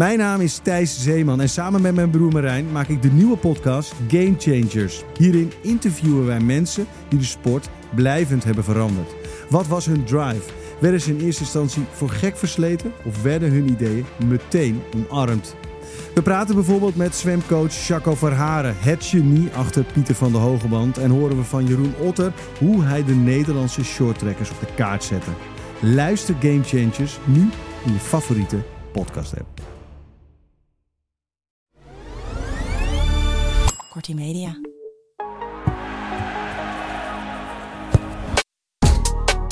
Mijn naam is Thijs Zeeman en samen met mijn broer Marijn maak ik de nieuwe podcast Game Changers. Hierin interviewen wij mensen die de sport blijvend hebben veranderd. Wat was hun drive? Werden ze in eerste instantie voor gek versleten of werden hun ideeën meteen omarmd? We praten bijvoorbeeld met zwemcoach Jaco Verharen, het genie achter Pieter van de Hogeband. En horen we van Jeroen Otter hoe hij de Nederlandse shorttrekkers op de kaart zette. Luister Game Changers nu in je favoriete podcast app. Kortie Media.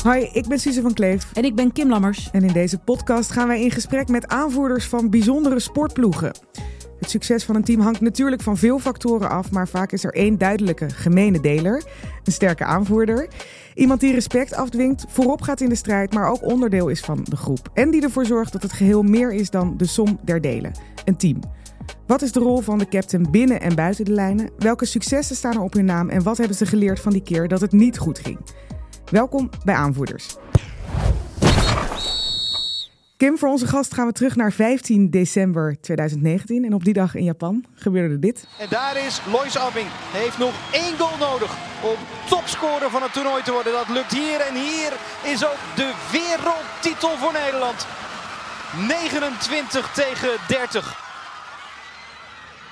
Hi, ik ben Suze van Kleef. En ik ben Kim Lammers. En in deze podcast gaan wij in gesprek met aanvoerders van bijzondere sportploegen. Het succes van een team hangt natuurlijk van veel factoren af, maar vaak is er één duidelijke gemene deler: een sterke aanvoerder. Iemand die respect afdwingt, voorop gaat in de strijd, maar ook onderdeel is van de groep. En die ervoor zorgt dat het geheel meer is dan de som der delen: een team. Wat is de rol van de captain binnen en buiten de lijnen? Welke successen staan er op hun naam en wat hebben ze geleerd van die keer dat het niet goed ging? Welkom bij Aanvoerders. Kim, voor onze gast gaan we terug naar 15 december 2019. En op die dag in Japan gebeurde dit. En daar is Lois Abbing. Hij heeft nog één goal nodig om topscorer van het toernooi te worden. Dat lukt hier. En hier is ook de wereldtitel voor Nederland. 29 tegen 30.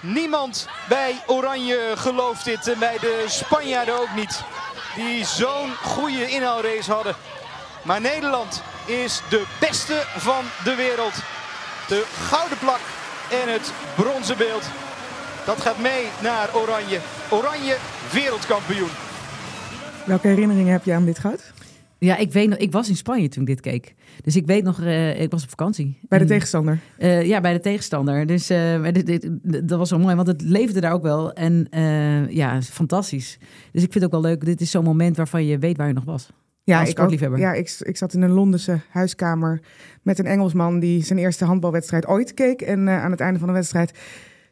Niemand bij Oranje gelooft dit. En bij de Spanjaarden ook niet. Die zo'n goede inhoudrace hadden. Maar Nederland is de beste van de wereld. De gouden plak en het bronzen beeld. Dat gaat mee naar Oranje. Oranje wereldkampioen. Welke herinneringen heb je aan dit goud? Ja, ik weet nog, ik was in Spanje toen ik dit keek. Dus ik weet nog, uh, ik was op vakantie. Bij de en, tegenstander? Uh, ja, bij de tegenstander. Dus uh, dit, dit, dat was zo mooi, want het leefde daar ook wel. En ja, fantastisch. Dus ik vind het ook wel leuk. Dit is zo'n moment waarvan je weet waar je nog was. Ja, ik, ook, ja ik, ik zat in een Londense huiskamer met een Engelsman die zijn eerste handbalwedstrijd ooit keek. En aan het einde van de wedstrijd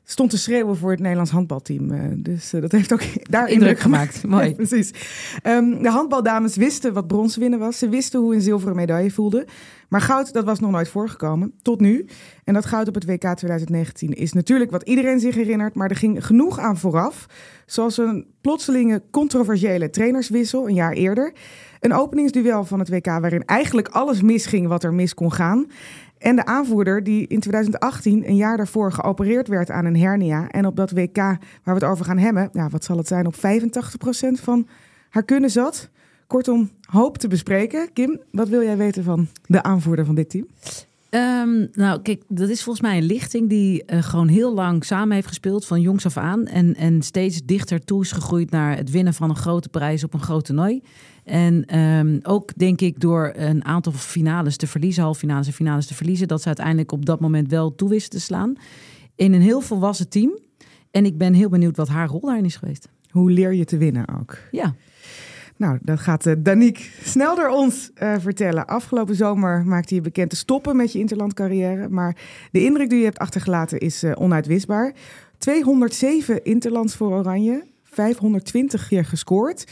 stond te schreeuwen voor het Nederlands handbalteam. Uh, dus uh, dat heeft ook daar indruk gemaakt. Mooi. Ja, precies. Um, de handbaldames wisten wat brons winnen was. Ze wisten hoe een zilveren medaille voelde. Maar goud, dat was nog nooit voorgekomen. Tot nu. En dat goud op het WK 2019 is natuurlijk wat iedereen zich herinnert. Maar er ging genoeg aan vooraf. Zoals een plotselinge controversiële trainerswissel een jaar eerder. Een openingsduel van het WK waarin eigenlijk alles misging wat er mis kon gaan. En de aanvoerder die in 2018, een jaar daarvoor, geopereerd werd aan een hernia. En op dat WK waar we het over gaan hebben, ja, wat zal het zijn, op 85% van haar kunnen zat. Kortom, hoop te bespreken. Kim, wat wil jij weten van de aanvoerder van dit team? Um, nou, kijk, dat is volgens mij een lichting die uh, gewoon heel lang samen heeft gespeeld, van jongs af aan. En, en steeds dichter toe is gegroeid naar het winnen van een grote prijs op een groot toernooi. En um, ook denk ik door een aantal finales te verliezen, halve finales en finales te verliezen, dat ze uiteindelijk op dat moment wel toe wisten te slaan. In een heel volwassen team. En ik ben heel benieuwd wat haar rol daarin is geweest. Hoe leer je te winnen ook? Ja. Nou, dat gaat uh, Danique snel door ons uh, vertellen. Afgelopen zomer maakte je bekend te stoppen met je interlandcarrière. Maar de indruk die je hebt achtergelaten is uh, onuitwisbaar. 207 interlands voor Oranje, 520 keer gescoord.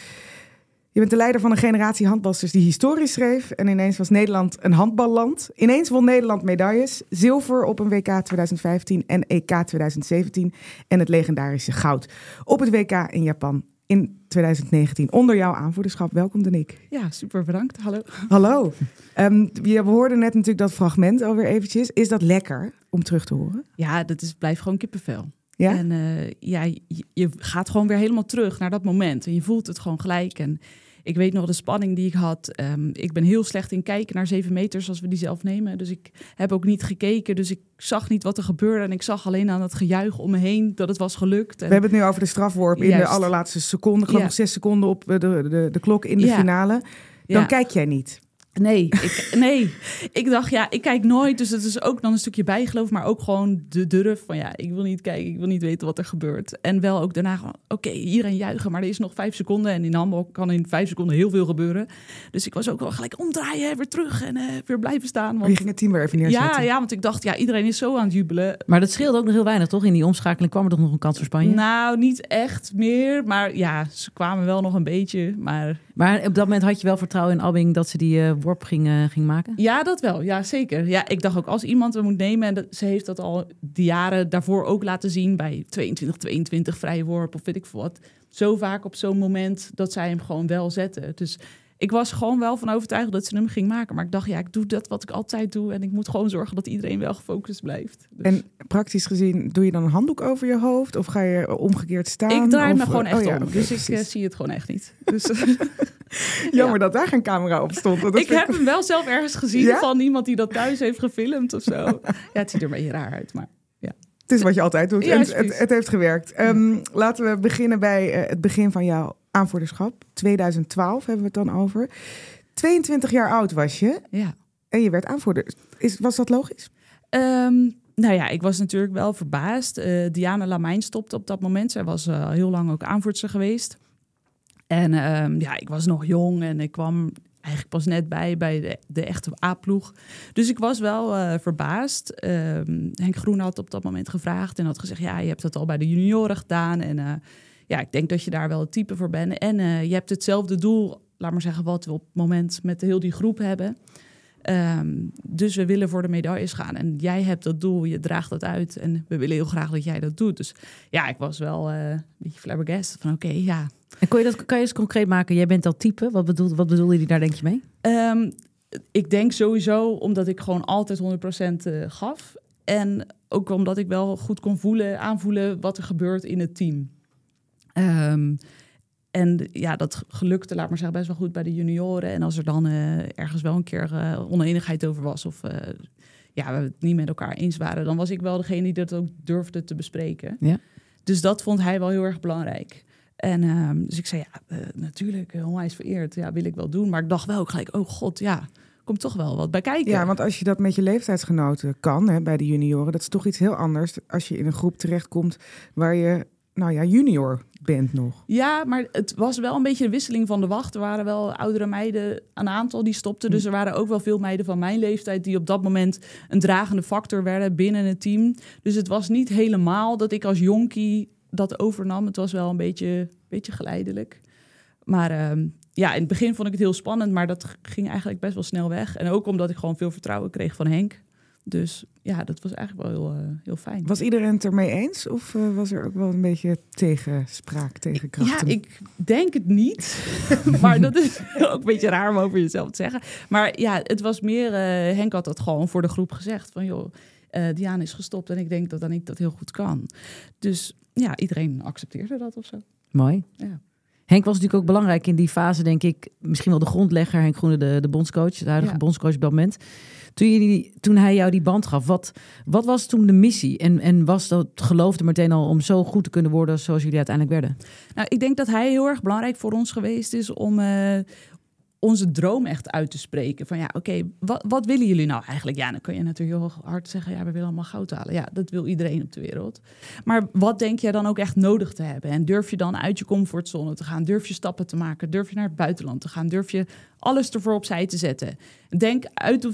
Je bent de leider van een generatie handbalsters die historisch schreef. En ineens was Nederland een handballand. Ineens won Nederland medailles. Zilver op een WK 2015 en EK 2017. En het legendarische goud op het WK in Japan in 2019 onder jouw aanvoerderschap. Welkom, Danique. Ja, super bedankt. Hallo. Hallo. Um, we hoorden net natuurlijk dat fragment alweer eventjes. Is dat lekker om terug te horen? Ja, dat is, blijft gewoon kippenvel. Ja? En uh, ja, je, je, gaat gewoon weer helemaal terug naar dat moment. En je voelt het gewoon gelijk. En ik weet nog de spanning die ik had. Um, ik ben heel slecht in kijken naar zeven meters als we die zelf nemen. Dus ik heb ook niet gekeken. Dus ik zag niet wat er gebeurde. En ik zag alleen aan het gejuich om me heen dat het was gelukt. En... We hebben het nu over de strafworp in de allerlaatste seconde. Ik geloof ja. nog zes seconden op de, de, de klok in de ja. finale. Dan ja. kijk jij niet. Nee, ik, nee. ik dacht, ja, ik kijk nooit. Dus het is ook dan een stukje bijgeloof, maar ook gewoon de durf van, ja, ik wil niet kijken, ik wil niet weten wat er gebeurt. En wel ook daarna gewoon, oké, okay, iedereen juichen, maar er is nog vijf seconden. En in handbal kan in vijf seconden heel veel gebeuren. Dus ik was ook wel gelijk omdraaien, weer terug en uh, weer blijven staan. Want... Je ging het team weer even neerzetten. Ja, ja, want ik dacht, ja, iedereen is zo aan het jubelen. Maar dat scheelde ook nog heel weinig, toch? In die omschakeling kwam er toch nog een kans voor Spanje? Nou, niet echt meer, maar ja, ze kwamen wel nog een beetje, maar... Maar op dat moment had je wel vertrouwen in Abbing dat ze die uh, worp ging, uh, ging maken? Ja, dat wel. Ja, zeker. Ja, ik dacht ook als iemand we moet nemen, en ze heeft dat al de jaren daarvoor ook laten zien bij 22, 22 vrije worp of weet ik veel wat. Zo vaak op zo'n moment dat zij hem gewoon wel zetten. Dus ik was gewoon wel van overtuigd dat ze hem ging maken. Maar ik dacht, ja, ik doe dat wat ik altijd doe. En ik moet gewoon zorgen dat iedereen wel gefocust blijft. Dus. En praktisch gezien, doe je dan een handdoek over je hoofd? Of ga je omgekeerd staan? Ik draai of, me gewoon echt oh, om. dus ik uh, zie het gewoon echt niet. Dus, Jammer dat daar geen camera op stond. ik heb hem wel zelf ergens gezien van iemand die dat thuis heeft gefilmd of zo. ja, het ziet er een beetje raar uit, maar ja. Het is wat je altijd doet. Ja, het, het, het, heeft gewerkt. Um, laten we beginnen bij uh, het begin van jouw aanvoerderschap. 2012 hebben we het dan over. 22 jaar oud was je. Ja. En je werd aanvoerder. Is, was dat logisch? Um, nou ja, ik was natuurlijk wel verbaasd. Uh, Diana Lamijn stopte op dat moment. Zij was uh, heel lang ook aanvoerster geweest. En um, ja, ik was nog jong en ik kwam eigenlijk pas net bij bij de, de echte A-ploeg. Dus ik was wel uh, verbaasd. Um, Henk Groen had op dat moment gevraagd en had gezegd... ja, je hebt het al bij de junioren gedaan en ja, ik denk dat je daar wel het type voor bent. En uh, je hebt hetzelfde doel, laat maar zeggen, wat we op het moment met heel die groep hebben. Um, dus we willen voor de medailles gaan. En jij hebt dat doel, je draagt dat uit. En we willen heel graag dat jij dat doet. Dus ja, ik was wel uh, een beetje flabbergasted van oké, okay, ja. En kon je dat, kan je eens concreet maken? Jij bent dat type. Wat bedoel, wat bedoel je daar denk je mee? Um, ik denk sowieso omdat ik gewoon altijd 100% uh, gaf. En ook omdat ik wel goed kon voelen, aanvoelen wat er gebeurt in het team. Um, en ja, dat gelukte, laat maar zeggen, best wel goed bij de junioren. En als er dan uh, ergens wel een keer uh, oneenigheid over was of uh, ja, we het niet met elkaar eens waren, dan was ik wel degene die dat ook durfde te bespreken. Ja. Dus dat vond hij wel heel erg belangrijk. En um, dus ik zei, ja, natuurlijk, onwijs vereerd. Ja, wil ik wel doen. Maar ik dacht wel ook gelijk, oh god, ja, komt toch wel wat bij kijken. Ja, want als je dat met je leeftijdsgenoten kan, hè, bij de junioren, dat is toch iets heel anders als je in een groep terechtkomt waar je nou ja, junior bent nog. Ja, maar het was wel een beetje een wisseling van de wacht. Er waren wel oudere meiden, een aantal die stopten. Dus er waren ook wel veel meiden van mijn leeftijd die op dat moment een dragende factor werden binnen het team. Dus het was niet helemaal dat ik als jonkie dat overnam. Het was wel een beetje, beetje geleidelijk. Maar uh, ja, in het begin vond ik het heel spannend, maar dat ging eigenlijk best wel snel weg. En ook omdat ik gewoon veel vertrouwen kreeg van Henk. Dus ja, dat was eigenlijk wel heel, uh, heel fijn. Was iedereen het ermee eens? Of uh, was er ook wel een beetje tegenspraak, tegenkrachten? Ja, ik denk het niet. maar dat is ook een beetje raar om over jezelf te zeggen. Maar ja, het was meer... Uh, Henk had dat gewoon voor de groep gezegd. Van joh, Diana is gestopt en ik denk dat dan ik dat heel goed kan. Dus ja, iedereen accepteerde dat of zo. Mooi. Ja. Henk was natuurlijk ook belangrijk in die fase, denk ik. Misschien wel de grondlegger, Henk Groene, de, de bondscoach, de huidige ja. bondscoach op dat moment. Toen, toen hij jou die band gaf, wat, wat was toen de missie? En, en was dat geloofde meteen al om zo goed te kunnen worden zoals jullie uiteindelijk werden? Nou, ik denk dat hij heel erg belangrijk voor ons geweest is om, uh, onze droom echt uit te spreken. Van ja, oké, wat, wat willen jullie nou eigenlijk? Ja, dan kun je natuurlijk heel hard zeggen, ja, we willen allemaal goud halen. Ja, dat wil iedereen op de wereld. Maar wat denk je dan ook echt nodig te hebben? En durf je dan uit je comfortzone te gaan? Durf je stappen te maken? Durf je naar het buitenland te gaan? Durf je alles ervoor opzij te zetten? Denk uit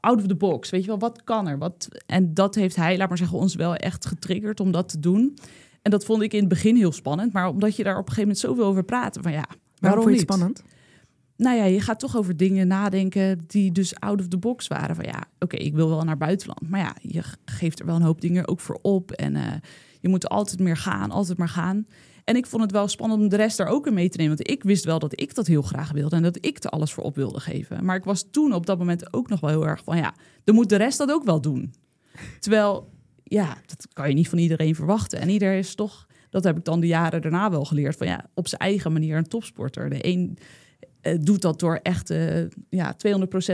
out of the box. Weet je wel, wat kan er? Wat, en dat heeft hij, laat maar zeggen, ons wel echt getriggerd om dat te doen. En dat vond ik in het begin heel spannend. Maar omdat je daar op een gegeven moment zoveel over praat. Van ja, waarom, niet? spannend? Nou ja, je gaat toch over dingen nadenken die dus out of the box waren. Van ja, oké, ik wil wel naar buitenland. Maar ja, je geeft er wel een hoop dingen ook voor op. En uh, je moet altijd meer gaan, altijd maar gaan. En ik vond het wel spannend om de rest daar ook in mee te nemen. Want ik wist wel dat ik dat heel graag wilde en dat ik er alles voor op wilde geven. Maar ik was toen op dat moment ook nog wel heel erg van ja, dan moet de rest dat ook wel doen. Terwijl, ja, dat kan je niet van iedereen verwachten. En iedereen is toch, dat heb ik dan de jaren daarna wel geleerd, van ja, op zijn eigen manier een topsporter. De een uh, doet dat door echt uh, ja,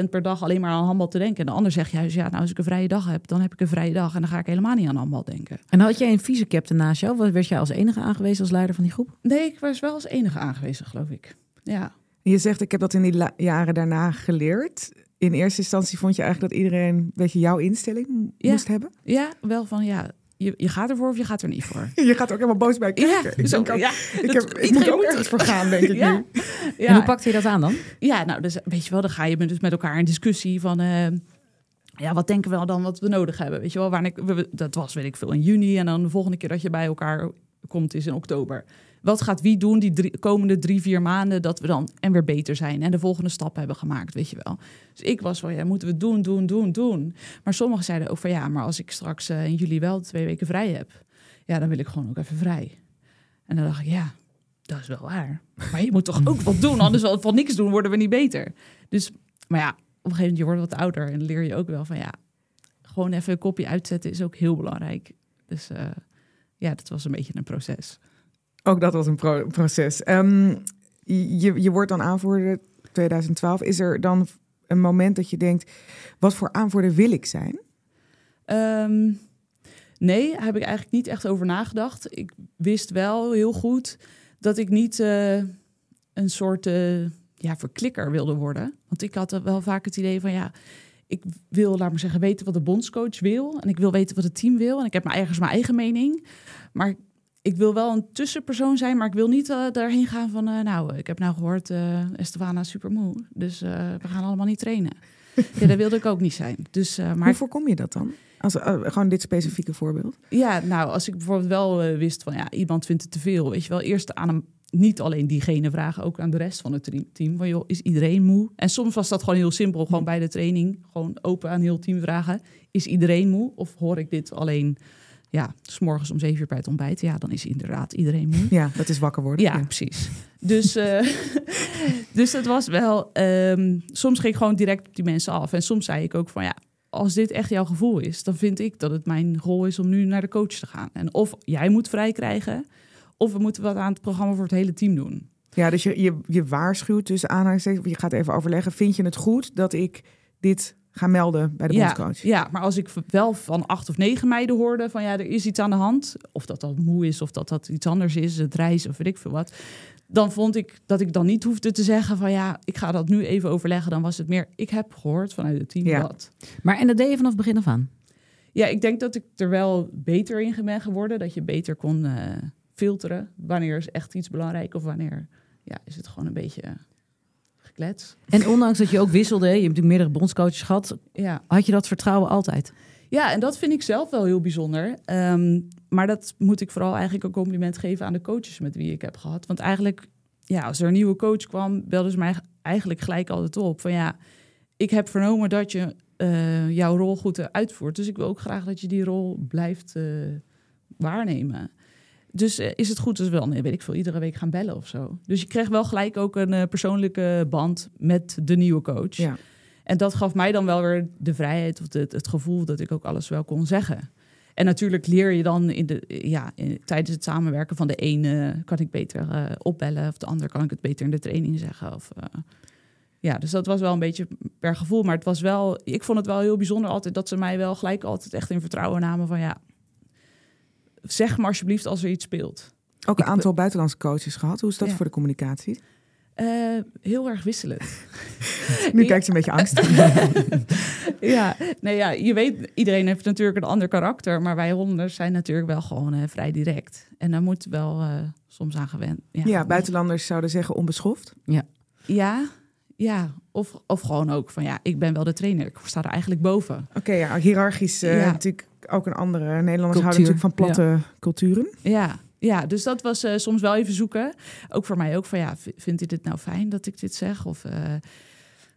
200% per dag alleen maar aan handbal te denken. En de ander zegt juist, ja, nou als ik een vrije dag heb, dan heb ik een vrije dag en dan ga ik helemaal niet aan handbal denken. En had jij een vice-captain naast jou? Werd jij als enige aangewezen als leider van die groep? Nee, ik was wel als enige aangewezen, geloof ik. Ja. Je zegt, ik heb dat in die jaren daarna geleerd. In eerste instantie vond je eigenlijk dat iedereen een beetje jouw instelling ja. moest hebben? Ja, wel van ja, je, je gaat ervoor of je gaat er niet voor. Je gaat ook helemaal boos bij kijken. Ja, ik, zo, denk ook, ja, ik, heb, ik moet ook ergens voor gaan, denk ik ja. nu. Ja. En hoe pakt je dat aan dan? Ja, nou, dus weet je wel, dan ga je dus met elkaar in discussie van... Uh, ja, wat denken we dan wat we nodig hebben? Weet je wel, waar ik, we, dat was, weet ik veel, in juni. En dan de volgende keer dat je bij elkaar komt is in oktober. Wat gaat wie doen die komende drie, vier maanden dat we dan en weer beter zijn en de volgende stap hebben gemaakt, weet je wel. Dus ik was van ja, moeten we doen, doen, doen, doen. Maar sommigen zeiden ook van ja, maar als ik straks uh, in juli wel twee weken vrij heb, ja, dan wil ik gewoon ook even vrij. En dan dacht ik ja, dat is wel waar. Maar je moet toch ook wat doen, anders van niks doen worden we niet beter. Dus, maar ja, op een gegeven moment je wordt wat ouder en leer je ook wel van ja, gewoon even een kopje uitzetten is ook heel belangrijk. Dus uh, ja, dat was een beetje een proces. Ook dat was een proces. Um, je, je wordt dan aanvoerder 2012. Is er dan een moment dat je denkt, wat voor aanvoerder wil ik zijn? Um, nee, heb ik eigenlijk niet echt over nagedacht. Ik wist wel heel goed dat ik niet uh, een soort uh, ja, verklikker wilde worden. Want ik had wel vaak het idee van ja, ik wil, laat maar zeggen, weten wat de bondscoach wil. En ik wil weten wat het team wil. En ik heb maar ergens mijn eigen mening. Maar ik wil wel een tussenpersoon zijn, maar ik wil niet uh, daarheen gaan van... Uh, nou, ik heb nou gehoord, uh, Estefana supermoe, dus we gaan allemaal niet trainen. ja, dat wilde ik ook niet zijn. Dus, maar... Hoe voorkom je dat dan? Als, gewoon dit specifieke voorbeeld. Ja, nou, als ik bijvoorbeeld wel wist van ja, iemand vindt het te veel. Weet je wel, eerst aan hem, niet alleen diegene vragen, ook aan de rest van het team. Van joh, is iedereen moe? En soms was dat gewoon heel simpel, gewoon bij de training. Gewoon open aan heel team vragen. Is iedereen moe? Of hoor ik dit alleen ja, s morgens om zeven uur bij het ontbijt, ja, dan is inderdaad iedereen moe. Ja, dat is wakker worden. Ja, precies. Dus, uh, dus het was wel, um, soms ging ik gewoon direct op die mensen af. En soms zei ik ook van ja, als dit echt jouw gevoel is, dan vind ik dat het mijn rol is om nu naar de coach te gaan. En of jij moet vrij krijgen, of we moeten wat aan het programma voor het hele team doen. Ja, dus je, je, je waarschuwt dus aan, je gaat even overleggen, vind je het goed dat ik dit gaan melden bij de ja, bondscoach. Ja, maar als ik wel van acht of negen meiden hoorde van ja, er is iets aan de hand, of dat dat moe is, of dat dat iets anders is, het reizen of weet ik veel wat, dan vond ik dat ik dan niet hoefde te zeggen van ja, ik ga dat nu even overleggen. Dan was het meer, ik heb gehoord vanuit het team ja. dat. Maar en dat deed je vanaf begin af aan? Ja, ik denk dat ik er wel beter in ben geworden, dat je beter kon uh, filteren wanneer is echt iets belangrijk of wanneer ja, is het gewoon een beetje en ondanks dat je ook wisselde, je hebt natuurlijk meerdere bondscoaches gehad, ja. had je dat vertrouwen altijd? Ja, en dat vind ik zelf wel heel bijzonder. Um, maar dat moet ik vooral eigenlijk een compliment geven aan de coaches met wie ik heb gehad. Want eigenlijk, ja, als er een nieuwe coach kwam, belden ze mij eigenlijk gelijk altijd op. Van ja, ik heb vernomen dat je uh, jouw rol goed uitvoert. Dus ik wil ook graag dat je die rol blijft uh, waarnemen. Dus uh, is het goed als we dan, weet ik veel, iedere week gaan bellen of zo. Dus je kreeg wel gelijk ook een uh, persoonlijke band met de nieuwe coach. Ja. En dat gaf mij dan wel weer de vrijheid of het, het gevoel dat ik ook alles wel kon zeggen. En natuurlijk leer je dan in de, ja, in, tijdens het samenwerken van de ene kan ik beter uh, opbellen, of de ander kan ik het beter in de training zeggen. Of, ja, dus dat was wel een beetje per gevoel. Maar het was wel, ik vond het wel heel bijzonder altijd dat ze mij wel gelijk altijd echt in vertrouwen namen van ja, zeg maar alsjeblieft als er iets speelt. Ook een aantal buitenlandse coaches gehad. Hoe is dat voor de communicatie? Uh, heel erg wisselend. nu kijkt ze een beetje angst. ja, nee, ja, je weet, iedereen heeft natuurlijk een ander karakter. Maar wij Hollanders zijn natuurlijk wel gewoon uh, vrij direct. En daar moet wel uh, soms aan gewend. Ja, ja, buitenlanders zouden zeggen onbeschoft. Ja, ja, ja. Of, of gewoon ook van ja, ik ben wel de trainer. Ik sta er eigenlijk boven. Oké, okay, ja, hiërarchisch natuurlijk ook een andere. Nederlanders Cultuur. houden natuurlijk van platte ja. culturen. Ja, ja, dus dat was uh, soms wel even zoeken. Ook voor mij ook van ja, vindt u dit nou fijn dat ik dit zeg? Of uh,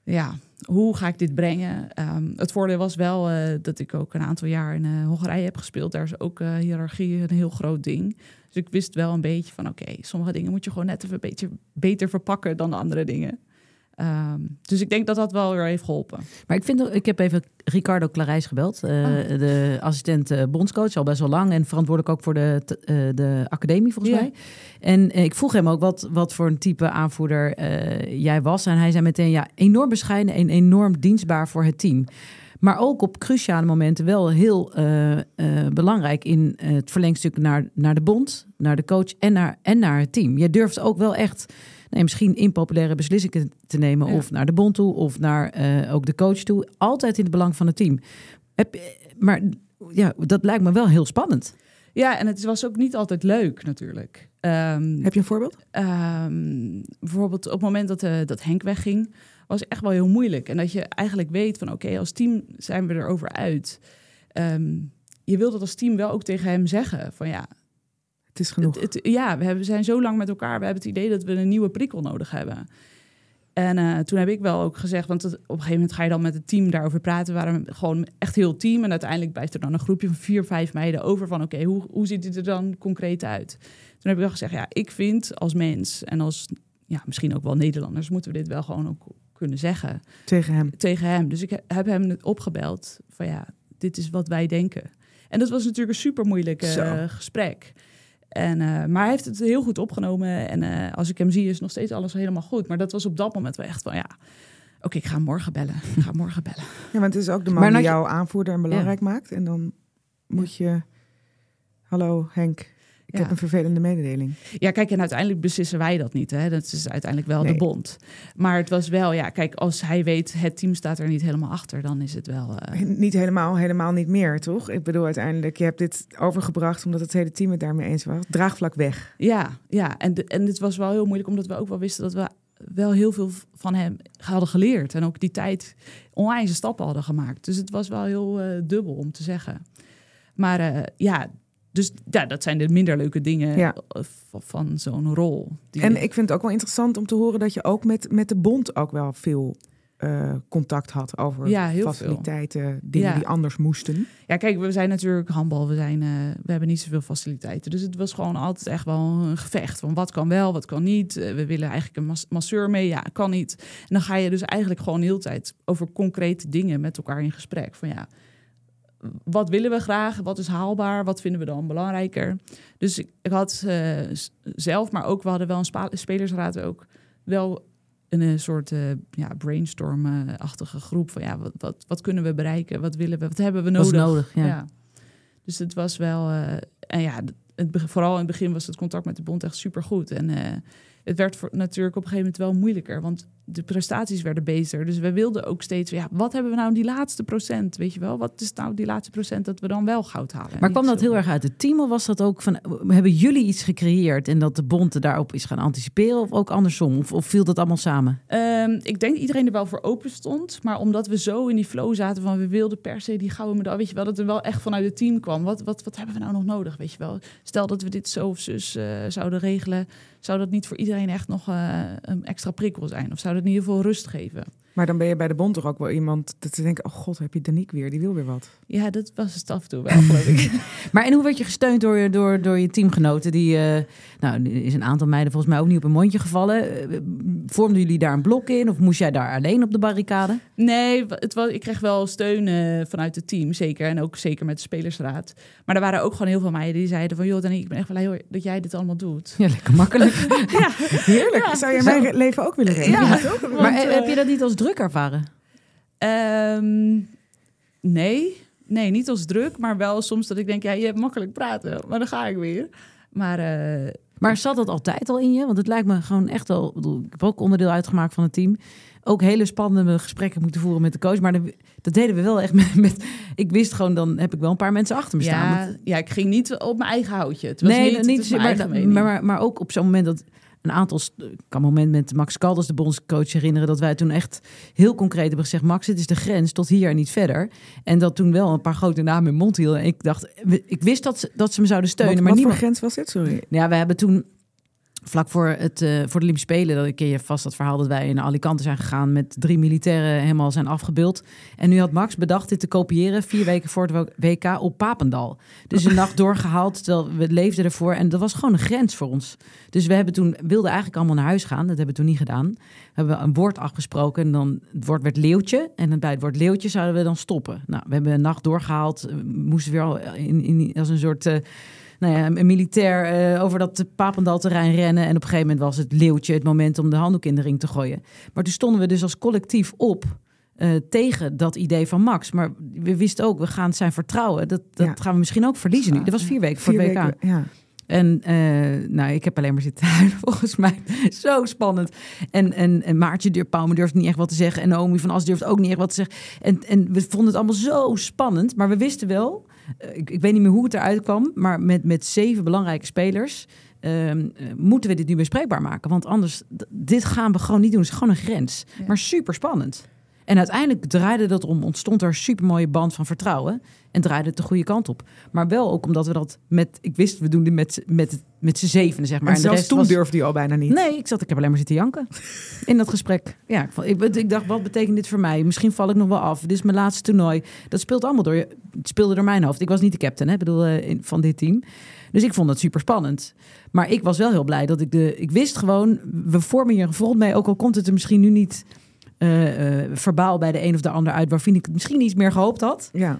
ja, hoe ga ik dit brengen? Um, het voordeel was wel uh, dat ik ook een aantal jaar in Hongarije heb gespeeld. Daar is ook hiërarchie een heel groot ding. Dus ik wist wel een beetje van oké, okay, sommige dingen moet je gewoon net even een beetje beter verpakken dan de andere dingen. Um, dus ik denk dat dat wel weer heeft geholpen. Maar ik vind, ik heb even Ricardo Clarijs gebeld, uh, oh. de assistent uh, bondscoach, al best wel lang en verantwoordelijk ook voor de, uh, de academie volgens mij. En ik vroeg hem ook wat, wat voor een type aanvoerder jij was. En hij zei meteen, ja, enorm bescheiden en enorm dienstbaar voor het team. Maar ook op cruciale momenten wel heel belangrijk in het verlengstuk naar, naar de bond, naar de coach en naar, en naar het team. Je durft ook wel echt nee, misschien impopulaire beslissingen te nemen. Of naar de bond toe, of naar uh, ook de coach toe. Altijd in het belang van het team. Heb, maar ja, dat lijkt me wel heel spannend. Ja, en het was ook niet altijd leuk natuurlijk. Um, Heb je een voorbeeld? Um, bijvoorbeeld op het moment dat, uh, dat Henk wegging, was echt wel heel moeilijk. En dat je eigenlijk weet van oké, okay, als team zijn we erover uit. Um, je wil dat als team wel ook tegen hem zeggen van ja, Het is genoeg. Het, ja, we hebben, zijn zo lang met elkaar. We hebben het idee dat we een nieuwe prikkel nodig hebben. En uh, toen heb ik wel ook gezegd, want het, op een gegeven moment ga je dan met het team daarover praten. We waren gewoon echt heel team. En uiteindelijk blijft er dan een groepje van vier, vijf meiden over van... oké, hoe, hoe ziet het er dan concreet uit? Toen heb ik wel gezegd, ja, ik vind als mens en als ja, misschien ook wel Nederlanders... moeten we dit wel gewoon ook kunnen zeggen. Tegen hem? Tegen hem. Dus ik heb hem opgebeld van ja, dit is wat wij denken. En dat was natuurlijk een super moeilijk uh, gesprek. En, uh, maar hij heeft het heel goed opgenomen. En uh, als ik hem zie, is nog steeds alles helemaal goed. Maar dat was op dat moment wel echt van ja. Oké, ik ga morgen bellen. Ik ga morgen bellen. Ja, maar het is ook de man die jou aanvoerder en belangrijk ja. maakt. En dan moet je. Hallo Henk, ik heb een vervelende mededeling. Ja, kijk, en uiteindelijk beslissen wij dat niet. Hè? Dat is uiteindelijk wel de bond. Maar het was wel, ja, kijk, als hij weet, het team staat er niet helemaal achter, dan is het wel. Uh... Niet helemaal, helemaal niet meer, toch? Ik bedoel, uiteindelijk, je hebt dit overgebracht omdat het hele team het daarmee eens was. Draagvlak weg. Ja, ja. En, de, en dit was wel heel moeilijk, omdat we ook wel wisten dat we wel heel veel van hem hadden geleerd. En ook die tijd onwijze stappen hadden gemaakt. Dus het was wel heel uh, dubbel om te zeggen. Maar uh, ja, dus ja, dat zijn de minder leuke dingen ja. van zo'n rol. en ik vind het ook wel interessant om te horen dat je ook met, met de bond ook wel veel uh, contact had over ja, faciliteiten, veel. dingen ja. die anders moesten. Ja, kijk, we zijn natuurlijk handbal, we, zijn, uh, we hebben niet zoveel faciliteiten. Dus het was gewoon altijd echt wel een gevecht van wat kan wel, wat kan niet. Uh, we willen eigenlijk een mas masseur mee, ja, kan niet. En dan ga je dus eigenlijk gewoon de hele tijd over concrete dingen met elkaar in gesprek. Van ja, wat willen we graag? Wat is haalbaar? Wat vinden we dan belangrijker? Dus ik, ik had uh, zelf, maar ook we hadden wel een spelersraad ook wel een, een soort uh, ja, brainstorm-achtige groep van ja, wat, wat, wat, kunnen we bereiken? Wat willen we? Wat hebben we nodig? nodig ja. ja. Dus het was wel uh, en ja, het, vooral in het begin was het contact met de bond echt super goed en het werd voor, natuurlijk op een gegeven moment wel moeilijker, want de prestaties werden beter. Dus we wilden ook steeds, ja, wat hebben we nou die laatste procent, weet je wel? Wat is nou die laatste procent dat we dan wel goud halen? Maar kwam dat heel erg uit het team of was dat ook van, hebben jullie iets gecreëerd en dat de bond daarop is gaan anticiperen of ook andersom? Of, of viel dat allemaal samen? Um, ik denk iedereen er wel voor open stond, maar omdat we zo in die flow zaten van we wilden per se die gouden medaille, weet je wel, dat er wel echt vanuit het team kwam. Wat, wat, wat hebben we nou nog nodig, weet je wel? Stel dat we dit zo of zus uh, zouden regelen, zou dat niet voor iedereen echt nog uh, een extra prikkel zijn? Of zou dat in ieder geval rust geven? Maar dan ben je bij de bond toch ook wel iemand dat ze denken: oh god, heb je Danique weer? Die wil weer wat. Ja, dat was het af en toe wel, geloof ik. maar en hoe werd je gesteund door, door, door je teamgenoten? Die, uh, nou, is een aantal meiden volgens mij ook niet op een mondje gevallen. Uh, vormden jullie daar een blok in? Of moest jij daar alleen op de barricade? Nee, het was, ik kreeg wel steun uh, vanuit het team, zeker. En ook zeker met de spelersraad. Maar er waren ook gewoon heel veel meiden die zeiden van... joh, Danique, ik ben echt wel heel dat jij dit allemaal doet. Ja, lekker makkelijk. ja. Heerlijk. Ja. Zou je mijn leven ook willen regelen? Ja. maar heb je dat niet als druk ervaren? Um, nee. Nee, niet als druk, maar wel soms dat ik denk, ja, je hebt makkelijk praten, maar dan ga ik weer. Maar, uh, maar zat dat altijd al in je? Want het lijkt me gewoon echt wel. Bedoel, ik heb ook onderdeel uitgemaakt van het team. Ook hele spannende gesprekken moeten voeren met de coach. Maar dat deden we wel echt met, met, Ik wist gewoon, dan heb ik wel een paar mensen achter me staan. Ja, ja ik ging niet op mijn eigen houtje. Het was nee, niet, niet maar, maar, maar, maar, ook op zo'n moment dat een aantal, ik kan moment met Max Kalders, de bondscoach, herinneren dat wij toen echt heel concreet hebben gezegd: Max, dit is de grens tot hier en niet verder. En dat toen wel een paar grote namen in mond hielden. En ik dacht, ik wist dat ze, dat ze me zouden steunen. Wat, maar wat niemand... voor grens was dit? Sorry. Ja, we hebben toen vlak voor, het, uh, voor de Olympische Spelen, dat ken je vast dat verhaal dat wij naar Alicante zijn gegaan met drie militairen helemaal zijn afgebeeld. En nu had Max bedacht dit te kopiëren vier weken voor het WK op Papendal. Dus een nacht doorgehaald, terwijl we leefden ervoor. En dat was gewoon een grens voor ons. Dus we hebben toen, wilden eigenlijk allemaal naar huis gaan. Dat hebben we toen niet gedaan. We hebben een woord afgesproken en dan het woord werd leeuwtje. En bij het woord leeuwtje zouden we dan stoppen. Nou, we hebben een nacht doorgehaald. moesten weer al in, in, als een soort... Uh, nou ja, een militair uh, over dat Papendal-terrein rennen. En op een gegeven moment was het leeuwtje het moment om de handdoek in de ring te gooien. Maar toen stonden we dus als collectief op uh, tegen dat idee van Max. Maar we wisten ook, we gaan zijn vertrouwen. Dat, dat ja. gaan we misschien ook verliezen nu. Dat was vier weken voor het WK. Weken, ja. En uh, nou, ik heb alleen maar zitten huilen, volgens mij. Zo spannend. En, en, en Maartje durft, Pauwme durft niet echt wat te zeggen. En Naomi van As durft ook niet echt wat te zeggen. En, en we vonden het allemaal zo spannend. Maar we wisten wel, ik, ik weet niet meer hoe het eruit kwam... maar met, met zeven belangrijke spelers... Uh, moeten we dit nu bespreekbaar maken. Want anders, dit gaan we gewoon niet doen. Het is gewoon een grens. Ja. Maar super spannend. En uiteindelijk draaide dat om, ontstond er een supermooie band van vertrouwen. En draaide het de goede kant op. Maar wel ook omdat we dat met, ik wist, we doen dit met, met, met z'n zevenen, zeg maar. En, zelfs toen was- durfde je al bijna niet. Nee, ik zat, ik heb alleen maar zitten janken in dat gesprek. Ja, ik, ik, ik dacht, wat betekent dit voor mij? Misschien val ik nog wel af. Dit is mijn laatste toernooi. Dat speelt allemaal door je. Het speelde door mijn hoofd. Ik was niet de captain, hè, bedoel, eh, van dit team. Dus ik vond het super spannend. Maar ik was wel heel blij dat ik de. Ik wist gewoon, we vormen hier een front mee. Ook al komt het er misschien nu niet eh, eh, verbaal bij de een of de ander uit, waarvan ik het misschien iets meer gehoopt had. Ja.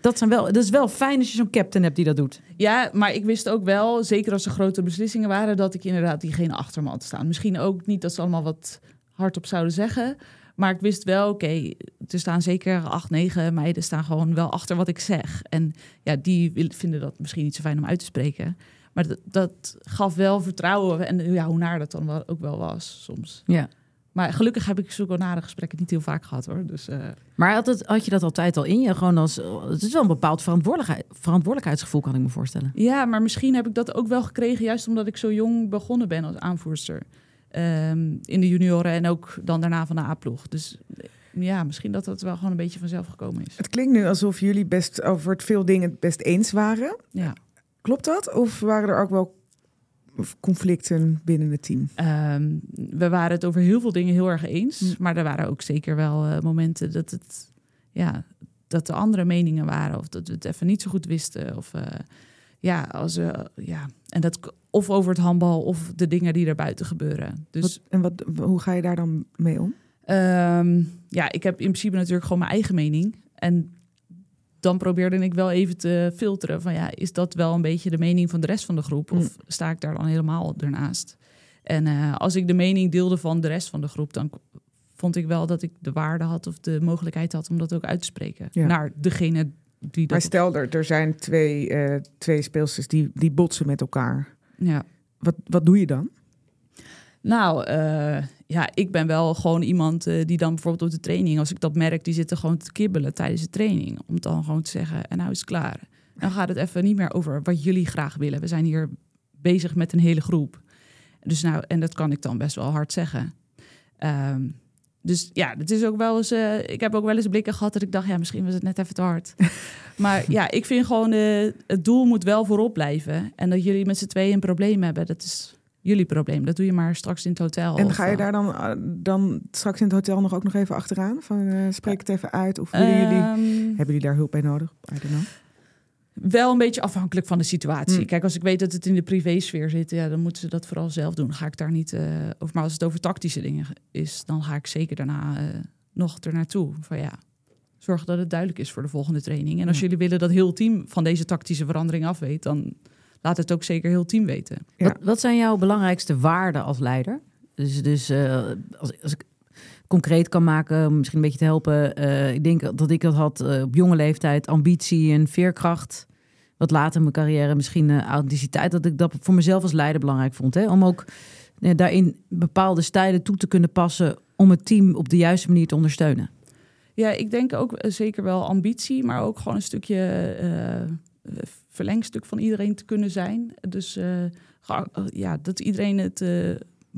Dat, zijn wel, dat is wel fijn als je zo'n captain hebt die dat doet. Ja, maar ik wist ook wel, zeker als er grote beslissingen waren, dat ik inderdaad diegene achter me had staan. Misschien ook niet dat ze allemaal wat hardop zouden zeggen. Maar ik wist wel, oké, er staan zeker acht, negen meiden staan gewoon wel achter wat ik zeg. En ja, die vinden dat misschien niet zo fijn om uit te spreken. Maar dat, dat gaf wel vertrouwen. En ja, hoe naar dat dan wel, ook wel was soms. Ja. Maar gelukkig heb ik zulke nare gesprekken niet heel vaak gehad hoor. Dus eh, Maar had, het, had je dat altijd al in je? Gewoon als, het is wel een bepaald verantwoordelijkheid, verantwoordelijkheidsgevoel, kan ik me voorstellen. Ja, maar misschien heb ik dat ook wel gekregen, juist omdat ik zo jong begonnen ben als aanvoerster. Ehm, in de junioren en ook dan daarna van de A-ploeg. Dus eh, ja, misschien dat dat wel gewoon een beetje vanzelf gekomen is. Het klinkt nu alsof jullie best over het veel dingen het best eens waren. Ja. Klopt dat? Of waren er ook wel conflicten binnen het team? Ehm, we waren het over heel veel dingen heel erg eens. Hm. Maar er waren ook zeker wel eh, momenten dat het ja, dat er andere meningen waren. Of dat we het even niet zo goed wisten. Of eh, ja, als we, ja, en dat of over het handbal of de dingen die er buiten gebeuren. Dus Wat, en wat, hoe ga je daar dan mee om? Ehm, ja, ik heb in principe natuurlijk gewoon mijn eigen mening. En dan probeerde ik wel even te filteren van ja, is dat wel een beetje de mening van de rest van de groep? Of sta ik daar dan helemaal ernaast? En eh, als ik de mening deelde van de rest van de groep, dan vond ik wel dat ik de waarde had of de mogelijkheid had om dat ook uit te spreken. Ja. Naar degene die Maar dat... stel, er, er zijn twee, eh, twee speelsters die, die botsen met elkaar. Ja. Wat, wat doe je dan? Nou, eh, ja, ik ben wel gewoon iemand eh, die dan bijvoorbeeld op de training, als ik dat merk, die zitten gewoon te kibbelen tijdens de training. Om dan gewoon te zeggen, en nou is het klaar. Dan gaat het even niet meer over wat jullie graag willen. We zijn hier bezig met een hele groep. Dus nou, en dat kan ik dan best wel hard zeggen. Ehm, dus ja, het is ook wel eens. eh, ik heb ook wel eens blikken gehad dat ik dacht, ja, misschien was het net even te hard. maar ja, ik vind gewoon, eh, het doel moet wel voorop blijven. En dat jullie met z'n tweeën een probleem hebben, dat is jullie probleem. Dat doe je maar straks in het hotel. En of, ga je eh, daar dan, eh, dan straks in het hotel nog ook nog even achteraan? Van, eh, spreek het even uit. Of willen jullie, Ehm, hebben jullie daar hulp bij nodig? I don't know. Wel een beetje afhankelijk van de situatie. Hmm. Kijk, als ik weet dat het in de privésfeer zit, ja, dan moeten ze dat vooral zelf doen. Dan ga ik daar niet over. Maar als het over tactische dingen is, dan ga ik zeker daarna nog er naartoe. Van ja, zorg dat het duidelijk is voor de volgende training. En als jullie willen dat heel team van deze tactische verandering af weet, dan laat het ook zeker heel team weten. Ja. Wat, wat zijn jouw belangrijkste waarden als leider? Dus, dus eh, als, als ik concreet kan maken, om misschien een beetje te helpen. eh, ik denk dat ik dat had eh, op jonge leeftijd, ambitie en veerkracht. Wat later in mijn carrière misschien authenticiteit. Dat ik dat voor mezelf als leider belangrijk vond. Hè? Om ook daarin bepaalde stijlen toe te kunnen passen om het team op de juiste manier te ondersteunen. Ja, ik denk ook zeker wel ambitie, maar ook gewoon een stukje verlengstuk van iedereen te kunnen zijn. Dus eh, eh, ja, dat iedereen het eh,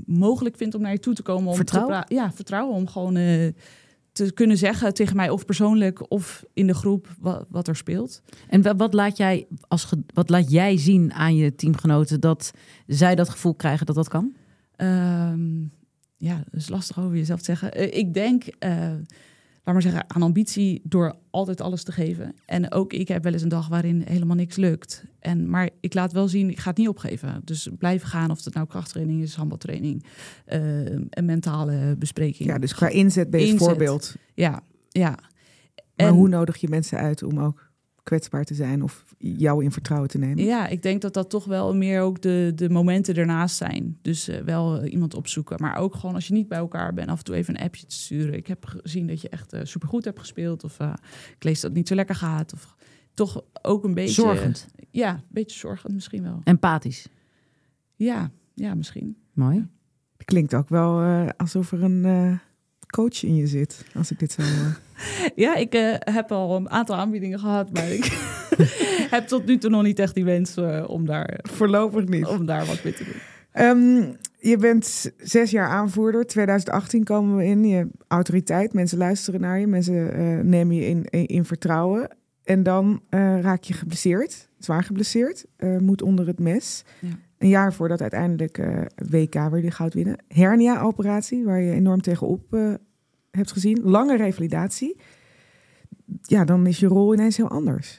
mogelijk vindt om naar je toe te komen. Om Vertrouwen? Te ja, vertrouwen om gewoon eh, te kunnen zeggen tegen mij of persoonlijk of in de groep wat, wat er speelt. En wa- wat laat, jij als wat laat jij zien aan je teamgenoten dat zij dat gevoel krijgen dat dat kan? Ehm, ja, dat is lastig over jezelf te zeggen. Eh, ik denk, eh, laat maar zeggen, aan ambitie door altijd alles te geven. En ook ik heb wel eens een dag waarin helemaal niks lukt. En, maar ik laat wel zien, ik ga het niet opgeven. Dus blijven gaan, of het nou krachttraining is, handbaltraining, eh, een mentale bespreking. Ja, dus qua inzet ben je Inzet. voorbeeld. Ja, ja. Maar En- hoe nodig je mensen uit om ook kwetsbaar te zijn of jou in vertrouwen te nemen? Ja, ik denk dat dat toch wel meer ook de, de momenten ernaast zijn. Dus eh, wel eh, iemand opzoeken. Maar ook gewoon als je niet bij elkaar bent, af en toe even een appje te sturen. Ik heb gezien dat je echt eh, supergoed hebt gespeeld. Of eh, ik lees dat het niet zo lekker gaat. Of toch ook een beetje... Zorgend, Ja, een beetje zorgend misschien wel. empathisch. Ja, ja misschien. Mooi. Het klinkt ook wel eh, alsof er een coach in je zit, als ik dit zo hoor. Ja, ik eh, heb al een aantal aanbiedingen gehad. Maar ik heb tot nu toe nog niet echt die wens eh, om, daar, Voorlopig niet. om daar wat mee te doen. Ehm, je bent zes jaar aanvoerder. 2018 komen we in. Je autoriteit, mensen luisteren naar je, mensen uh, nemen je in, in, vertrouwen. En dan uh, raak je geblesseerd, zwaar geblesseerd, uh, moet onder het mes. Ja. Een jaar voordat uiteindelijk WK weer de goud winnen. Hernia-operatie, waar je enorm tegenop hebt gezien. Lange revalidatie. Ja, dan is je rol ineens heel anders.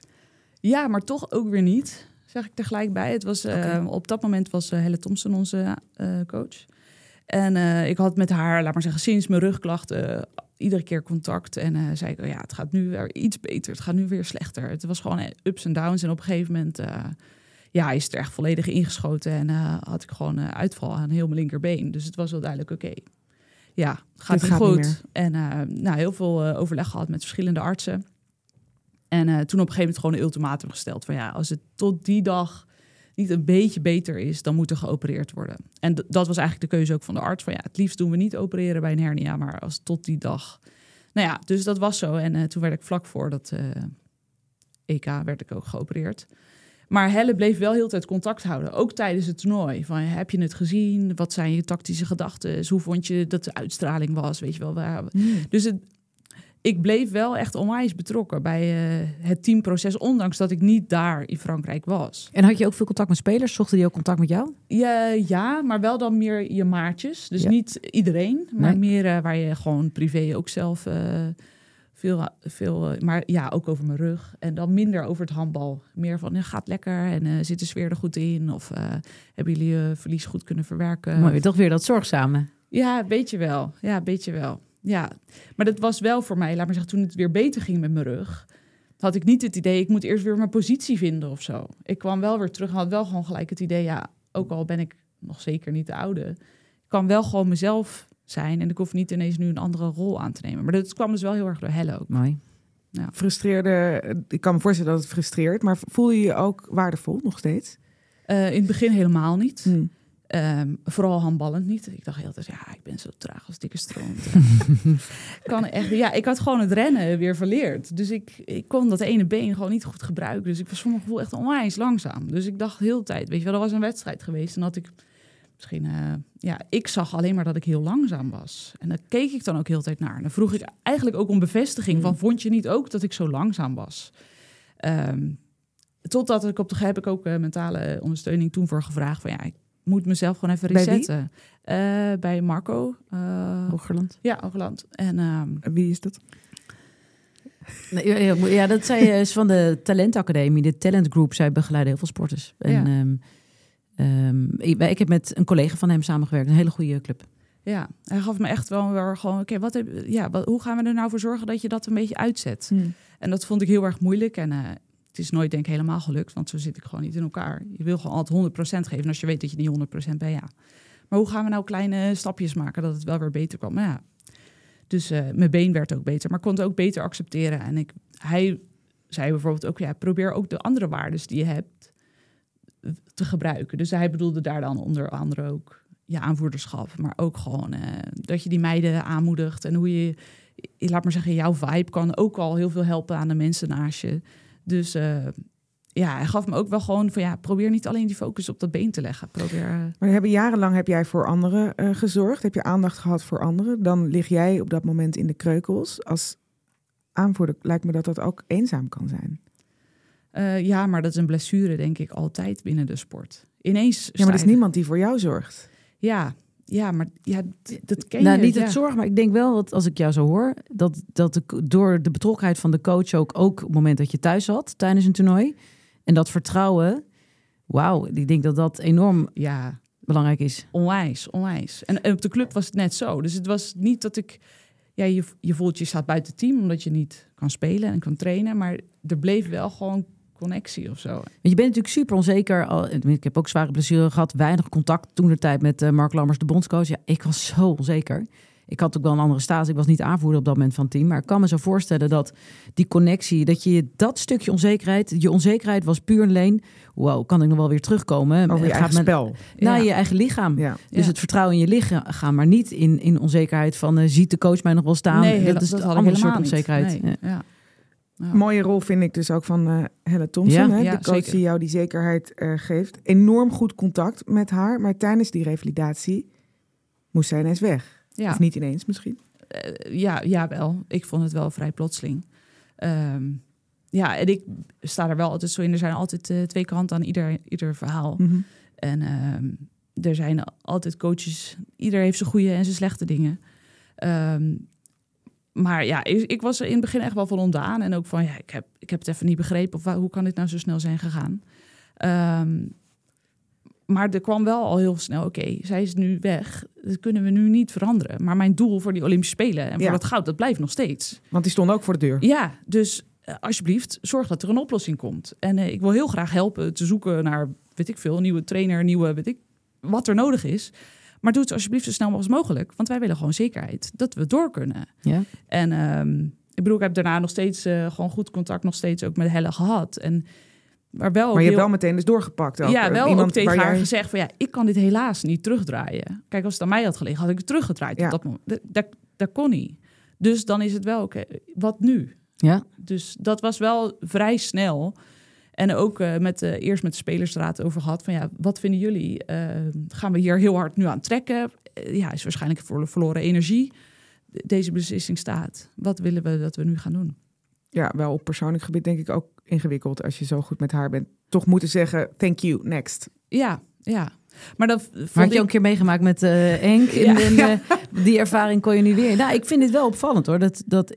Ja, maar toch ook weer niet zeg ik tegelijk bij. Het was, uh, op dat moment was uh, Helle Thompson onze uh, coach. En ik had met haar, laat maar zeggen, sinds mijn rugklachten iedere keer contact. En zei ik, oh ja, het gaat nu weer iets beter. Het gaat nu weer slechter. Het was gewoon ups en downs. En op een gegeven moment ja, is het er echt volledig ingeschoten. En had ik gewoon uitval aan heel mijn linkerbeen. Dus het was wel duidelijk, oké, ja, gaat niet goed. en nou, heel veel overleg gehad met verschillende artsen. En uh, toen op een gegeven moment gewoon een ultimatum gesteld van ja, als het tot die dag niet een beetje beter is, dan moet er geopereerd worden. En dat was eigenlijk de keuze ook van de arts van ja, het liefst doen we niet opereren bij een hernia, maar als tot die dag. Nou ja, dus dat was zo. En uh, toen werd ik vlak voor dat uh, EK werd ik ook geopereerd. Maar Helle bleef wel heel tijd contact houden, ook tijdens het toernooi. Van, heb je het gezien? Wat zijn je tactische gedachten? Hoe vond je dat de uitstraling was? Weet je wel. Waar... Mm. Dus het, ik bleef wel echt onwijs betrokken bij uh, het teamproces, ondanks dat ik niet daar in Frankrijk was. En had je ook veel contact met spelers? Zochten die ook contact met jou? Ja, ja maar wel dan meer je maatjes. Dus niet iedereen, maar meer uh, waar je gewoon privé ook zelf uh, veel, veel maar ja, ook over mijn rug. En dan minder over het handbal. Meer van, ja, gaat lekker en zit de sfeer er goed in? Of hebben jullie je verlies goed kunnen verwerken? Maar weer toch weer dat zorgzame. Ja, weet je wel. Ja, weet je wel ja. Maar dat was wel voor mij, laat maar zeggen, toen het weer beter ging met mijn rug, had ik niet het idee, ik moet eerst weer mijn positie vinden of zo. Ik kwam wel weer terug en had wel gewoon gelijk het idee, ja, ook al ben ik nog zeker niet de oude, ik kan wel gewoon mezelf zijn en ik hoef niet ineens nu een andere rol aan te nemen. Maar dat kwam dus wel heel erg door Helle ook. Mooi. Ja. Frustreerde, ik kan me voorstellen dat het frustreert, maar voel je je ook waardevol nog steeds? Uh, in het begin helemaal niet. Hmm. Um, vooral handballend niet. Ik dacht heel tijd, ja, ik ben zo traag als dikke stroom. kan echt, ja, ik had gewoon het rennen weer verleerd. Dus ik, ik kon dat ene been gewoon niet goed gebruiken. Dus ik was voor mijn gevoel echt onwijs langzaam. Dus ik dacht heel de tijd, weet je wel, er was een wedstrijd geweest. En had ik misschien, uh, ja, ik zag alleen maar dat ik heel langzaam was. En daar keek ik dan ook heel de tijd naar. En dan vroeg ik eigenlijk ook om bevestiging van, mm. vond je niet ook dat ik zo langzaam was? Um, totdat ik op de heb ik ook uh, mentale ondersteuning toen voor gevraagd van ja, ik moet mezelf gewoon even resetten. Bij, uh, bij Marco. Uh, Hogerland. Ja, Hogerland. En, um, Wie is dat? Nee, ja, dat zei is van de Talentacademie, de Talent Group. Zij begeleiden heel veel sporters. En, ja. um, um, ik, ik, heb met een collega van hem samengewerkt, een hele goede club. Ja, hij gaf me echt wel weer gewoon, oké, wat heb, ja, wat, hoe gaan we er nou voor zorgen dat je dat een beetje uitzet? Hmm. En dat vond ik heel erg moeilijk. En uh, het is nooit denk ik helemaal gelukt, want zo zit ik gewoon niet in elkaar. Je wil gewoon altijd 100% geven als je weet dat je niet 100% bent, ja. Maar hoe gaan we nou kleine stapjes maken dat het wel weer beter kwam? ja. Dus uh, mijn been werd ook beter, maar kon het ook beter accepteren. En ik, hij zei bijvoorbeeld ook, ja, probeer ook de andere waarden die je hebt te gebruiken. Dus hij bedoelde daar dan onder andere ook je aanvoerderschap, maar ook gewoon uh, dat je die meiden aanmoedigt en hoe je, laat maar zeggen, jouw vibe kan ook al heel veel helpen aan de mensen naast je. Dus uh, ja, hij gaf me ook wel gewoon van ja, probeer niet alleen die focus op dat been te leggen. Probeer. Uh... Maar hebben jarenlang heb jij voor anderen gezorgd? Heb je aandacht gehad voor anderen? Dan lig jij op dat moment in de kreukels. Als aanvoerder lijkt me dat dat ook eenzaam kan zijn. Ja, maar dat is een blessure, denk ik, altijd binnen de sport. Ineens. Ja, maar er is niemand die voor jou zorgt. Ja, ja, maar ja, dat ken nou, je. Niet het zorg, maar ik denk wel dat als ik jou zo hoor, dat, dat de, door de betrokkenheid van de coach ook, ook op het moment dat je thuis zat tijdens een toernooi en dat vertrouwen, wauw, ik denk dat dat enorm ja, belangrijk is. Onwijs, onwijs. En, en op de club was het net zo. Dus het was niet dat ik, ja, je, je voelt je staat buiten het team omdat je niet kan spelen en kan trainen, maar er bleef wel gewoon connectie of zo. Je bent natuurlijk super onzeker. Al, ik heb ook zware blessure gehad, weinig contact toen de tijd met uh, Mark Lammers, de bondscoach. Ja, ik was zo onzeker. Ik had ook wel een andere status. Ik was niet aanvoerder op dat moment van het team. Maar ik kan me zo voorstellen dat die connectie, dat je dat stukje onzekerheid, je onzekerheid was puur alleen. Wow, kan ik nog wel weer terugkomen? Over je gaat eigen spel. Naar je eigen lichaam. Ja. Dus het vertrouwen in je lichaam, maar niet in, in onzekerheid van uh, ziet de coach mij nog wel staan. Nee, dat is een andere soort onzekerheid. Nee. Ja. Mooie rol vind ik dus ook van uh, Helle Thompson, hè? de coach die jou die zekerheid uh, geeft. Enorm goed contact met haar, maar tijdens die revalidatie moest zij ineens weg. Ja. Of niet ineens misschien? Uh, ja, ja, wel. Ik vond het wel vrij plotseling. Ehm, ja, en ik sta er wel altijd zo in. Er zijn altijd twee kanten aan ieder, ieder verhaal. Mhm. En ehm, er zijn altijd coaches. Ieder heeft zijn goede en zijn slechte dingen. Ehm, maar ja, ik, ik, was er in het begin echt wel van ontdaan. En ook van, ja, ik heb, ik heb het even niet begrepen. Of hoe kan dit nou zo snel zijn gegaan? maar er kwam wel al heel snel, oké, zij is nu weg. Dat kunnen we nu niet veranderen. Maar mijn doel voor die Olympische Spelen en voor dat goud, dat blijft nog steeds. Want die stonden ook voor de deur. Ja, dus uh, alsjeblieft, zorg dat er een oplossing komt. En uh, ik wil heel graag helpen te zoeken naar, weet ik veel, een nieuwe trainer, nieuwe, weet ik, wat er nodig is. Maar doe het alsjeblieft zo snel mogelijk mogelijk. Want wij willen gewoon zekerheid dat we door kunnen. Ja. En um, ik bedoel, ik heb daarna nog steeds uh, gewoon goed contact, nog steeds ook met Helle gehad. En maar, wel maar je hebt wel meteen dus doorgepakt. Ook. Ja, wel Iemand ook tegen haar gezegd van ja, ik kan dit helaas niet terugdraaien. Kijk, als het aan mij had gelegen, had ik het teruggedraaid. Ja. dat, dat, dat, kon niet. Dus dan is het wel oké, wat nu? Ja. Dus dat was wel vrij snel. En ook uh, met, uh, eerst met de spelersraad over gehad van ja, wat vinden jullie? Uh, gaan we hier heel hard nu aan trekken? ja, is waarschijnlijk voor verloren energie. Deze beslissing staat. Wat willen we dat we nu gaan doen? Ja, wel op persoonlijk gebied denk ik ook ingewikkeld als je zo goed met haar bent. Toch moeten zeggen, thank you, next. Ja, ja. Maar dat had je ook een keer meegemaakt met uh, Henk. In, ja, die ervaring kon je nu weer. Nou, ik vind het wel opvallend hoor. Dat, dat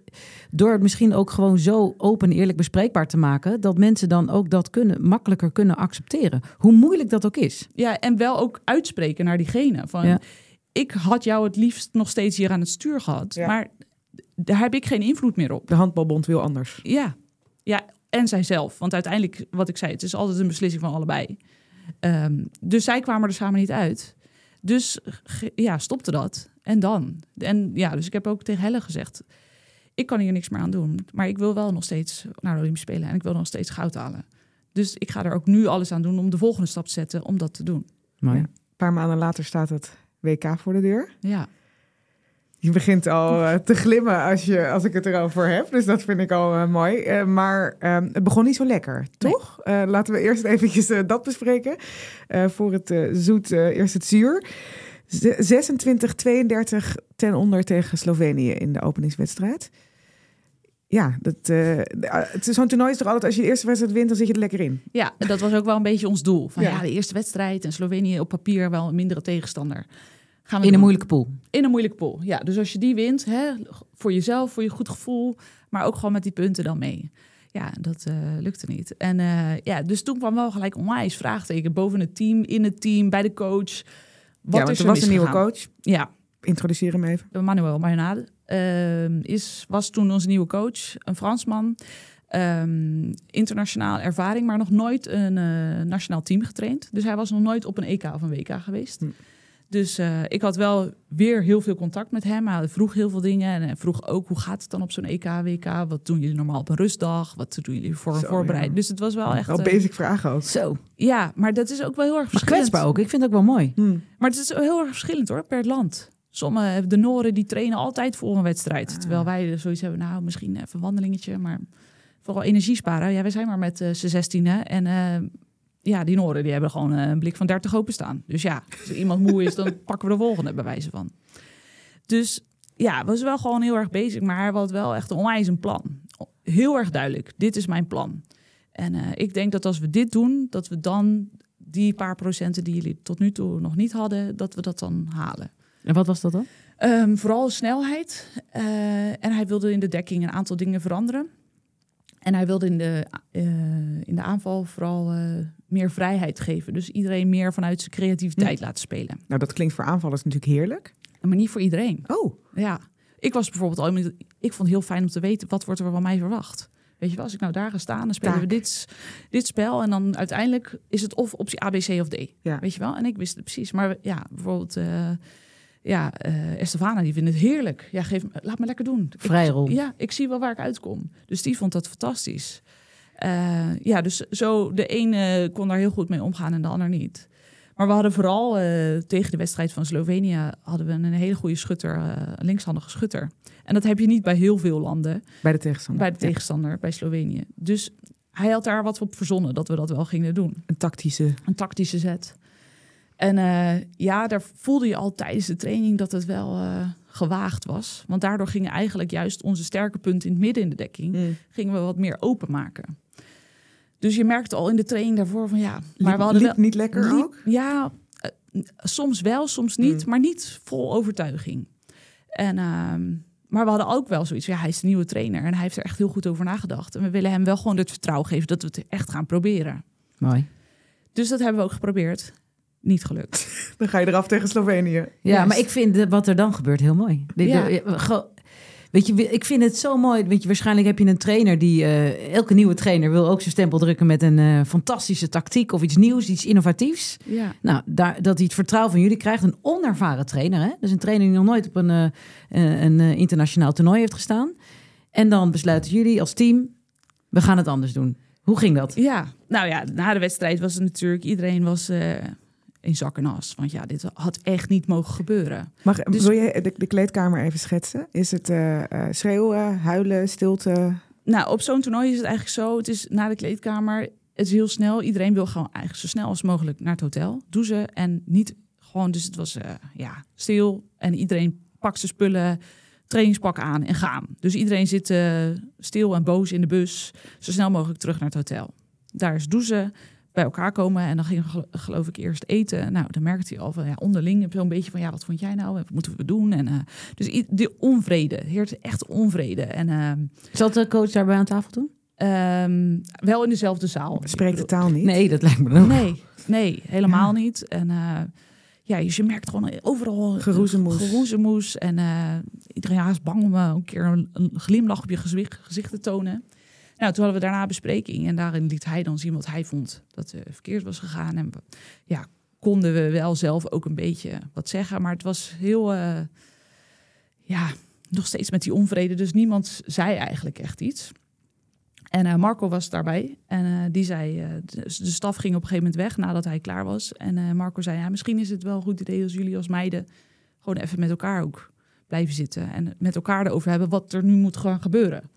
door het misschien ook gewoon zo open en eerlijk bespreekbaar te maken, dat mensen dan ook dat kunnen, makkelijker kunnen accepteren. Hoe moeilijk dat ook is. Ja, en wel ook uitspreken naar diegene. Van ik had jou het liefst nog steeds hier aan het stuur gehad. Maar daar heb ik geen invloed meer op. De handbalbond wil anders. Ja, ja en zijzelf. Want uiteindelijk, wat ik zei, het is altijd een beslissing van allebei. Ehm, dus zij kwamen er samen niet uit. Dus ja, stopte dat. En dan? En ja, dus ik heb ook tegen Helle gezegd... ik kan hier niks meer aan doen. Maar ik wil wel nog steeds naar de Olympische Spelen... en ik wil nog steeds goud halen. Dus ik ga er ook nu alles aan doen om de volgende stap te zetten... om dat te doen. Maar Een paar maanden later staat het WK voor de deur. Ja. Je begint al uh, te glimmen als, je, als ik het erover heb. Dus dat vind ik al uh, mooi. Uh, maar ehm, het begon niet zo lekker, toch? laten we eerst eventjes dat bespreken. voor het zoet, eerst het zuur. 26-32 ten onder tegen Slovenië in de openingswedstrijd. Ja, dat, het is zo'n toernooi is toch altijd... als je de eerste wedstrijd wint, dan zit je er lekker in. Ja, dat was ook wel een beetje ons doel. Van, ja. ja de eerste wedstrijd en Slovenië op papier wel een mindere tegenstander in een moeilijke pool. In een moeilijke pool, ja. Dus als je die wint, hè, voor jezelf, voor je goed gevoel, maar ook gewoon met die punten dan mee. Ja, dat uh, lukte niet. En uh, ja, dus toen kwam wel gelijk onwijs vraagteken boven het team, in het team, bij de coach. Wat ja, is er was een nieuwe coach. Ja. Introduceer hem even. Manuel Marinade uh, is, was toen onze nieuwe coach, een Fransman. Um, internationaal ervaring, maar nog nooit een nationaal team getraind. Dus hij was nog nooit op een EK of een WK geweest. Hm. Dus uh, ik had wel weer heel veel contact met hem. Hij vroeg heel veel dingen en vroeg ook hoe gaat het dan op zo'n EK, WK? Wat doen jullie normaal op een rustdag? Wat doen jullie voor een voorbereiding? Dus het was wel echt... Wel uh, basic vragen ook. Zo. Ja, maar dat is ook wel heel erg verschillend. Maar kwetsbaar ook. Ik vind het ook wel mooi. Hmm. Maar het is heel erg verschillend hoor, per land. Sommige, de Noren die trainen altijd voor een wedstrijd. Ah. Terwijl wij zoiets hebben, nou misschien even een wandelingetje, maar vooral energie sparen. Ja, wij zijn maar met uh, z'n zestienen en ja, die Noorden die hebben gewoon een blik van 30 staan. Dus ja, als iemand moe is, dan pakken we de volgende bij wijze van. Dus ja, was wel gewoon heel erg bezig, maar hij had wel echt een onwijs een plan. Heel erg duidelijk, dit is mijn plan. En uh, ik denk dat als we dit doen, dat we dan die paar procenten die jullie tot nu toe nog niet hadden, dat we dat dan halen. En wat was dat dan? Um, vooral snelheid. Uh, en hij wilde in de dekking een aantal dingen veranderen. En hij wilde in de, uh, in de aanval vooral meer vrijheid geven. Dus iedereen meer vanuit zijn creativiteit hm. laten spelen. Nou, dat klinkt voor aanvallers natuurlijk heerlijk. Maar niet voor iedereen. Oh. Ja. Ik was bijvoorbeeld al... Ik vond het heel fijn om te weten, wat wordt er van mij verwacht? Weet je wel, als ik nou daar ga staan, dan spelen we dit, dit spel. En dan uiteindelijk is het of optie A, B, C of D. Ja. Weet je wel? En ik wist het precies. Maar ja, bijvoorbeeld... Uh, ja, uh, Estefana, die vindt het heerlijk. Ja, geef, laat me lekker doen. Vrijrol. Ja, ik zie wel waar ik uitkom. Dus die vond dat fantastisch. Uh, ja, dus zo de ene kon daar heel goed mee omgaan en de ander niet. Maar we hadden vooral uh, tegen de wedstrijd van Slovenië hadden we een hele goede schutter, uh, linkshandige schutter. En dat heb je niet bij heel veel landen. Bij de tegenstander. Bij de tegenstander, bij Slovenië. Dus hij had daar wat op verzonnen dat we dat wel gingen doen. Een tactische. Een tactische zet. En uh, ja, daar voelde je al tijdens de training dat het wel uh, gewaagd was. Want daardoor gingen eigenlijk juist onze sterke punten in het midden in de dekking... Mm. gingen we wat meer openmaken. Dus je merkte al in de training daarvoor van ja... Maar we hadden wel, niet lekker ook? Ja, uh, soms wel, soms niet. Mm. Maar niet vol overtuiging. En... Ehm, maar we hadden ook wel zoiets. Ja, hij is de nieuwe trainer en hij heeft er echt heel goed over nagedacht. En we willen hem wel gewoon het vertrouwen geven dat we het echt gaan proberen. Mooi. Dus dat hebben we ook geprobeerd. Niet gelukt. Dan ga je eraf tegen Slovenië. Ja, maar ik vind wat er dan gebeurt heel mooi. Ja. Weet je, ik vind het zo mooi. Weet je, waarschijnlijk heb je een trainer die. Uh, elke nieuwe trainer wil ook zijn stempel drukken met een uh, fantastische tactiek of iets nieuws, iets innovatiefs. Ja. Nou, daar, dat hij het vertrouwen van jullie krijgt. Een onervaren trainer. Hè? Dus een trainer die nog nooit op een, uh, een internationaal toernooi heeft gestaan. En dan besluiten jullie als team: we gaan het anders doen. Hoe ging dat? Ja, nou ja, na de wedstrijd was het natuurlijk. Iedereen was in zak en as. Want ja, dit had echt niet mogen gebeuren. Mag, dus... Wil je de, de, kleedkamer even schetsen? Is het uh, schreeuwen, huilen, stilte? Nou, op zo'n toernooi is het eigenlijk zo. Het is na de kleedkamer, het is heel snel. Iedereen wil gewoon eigenlijk zo snel als mogelijk naar het hotel. Douchen en niet gewoon... Dus het was uh, ja, stil en iedereen pakt zijn spullen trainingspak aan en gaan. Dus iedereen zit stil en boos in de bus, zo snel mogelijk terug naar het hotel. Daar is douchen, bij elkaar komen. En dan ging geloof ik eerst eten. Nou, dan merkte hij al van ja, onderling heb je een beetje van ja, wat vond jij nou? Wat moeten we doen? En uh, dus de onvrede, heert echt onvrede. En uh, zat de coach daarbij aan tafel toen? Um, wel in dezelfde zaal. Spreekt de taal niet? Nee, dat lijkt me ook. Nee, nee, helemaal niet. En uh, ja, dus je merkt gewoon overal geroezemoes. geroezemoes en uh, iedereen is bang om een keer een, een glimlach op je gezicht, gezicht te tonen. Nou, toen hadden we daarna bespreking en daarin liet hij dan zien wat hij vond dat er verkeerd was gegaan. En ja, konden we wel zelf ook een beetje wat zeggen, maar het was heel, uh, ja, nog steeds met die onvrede. Dus niemand zei eigenlijk echt iets. En uh, Marco was daarbij en die zei, de, de, staf ging op een gegeven moment weg nadat hij klaar was. En Marco zei, ja, misschien is het wel een goed idee als jullie als meiden gewoon even met elkaar ook blijven zitten en met elkaar erover hebben wat er nu moet gaan gebeuren.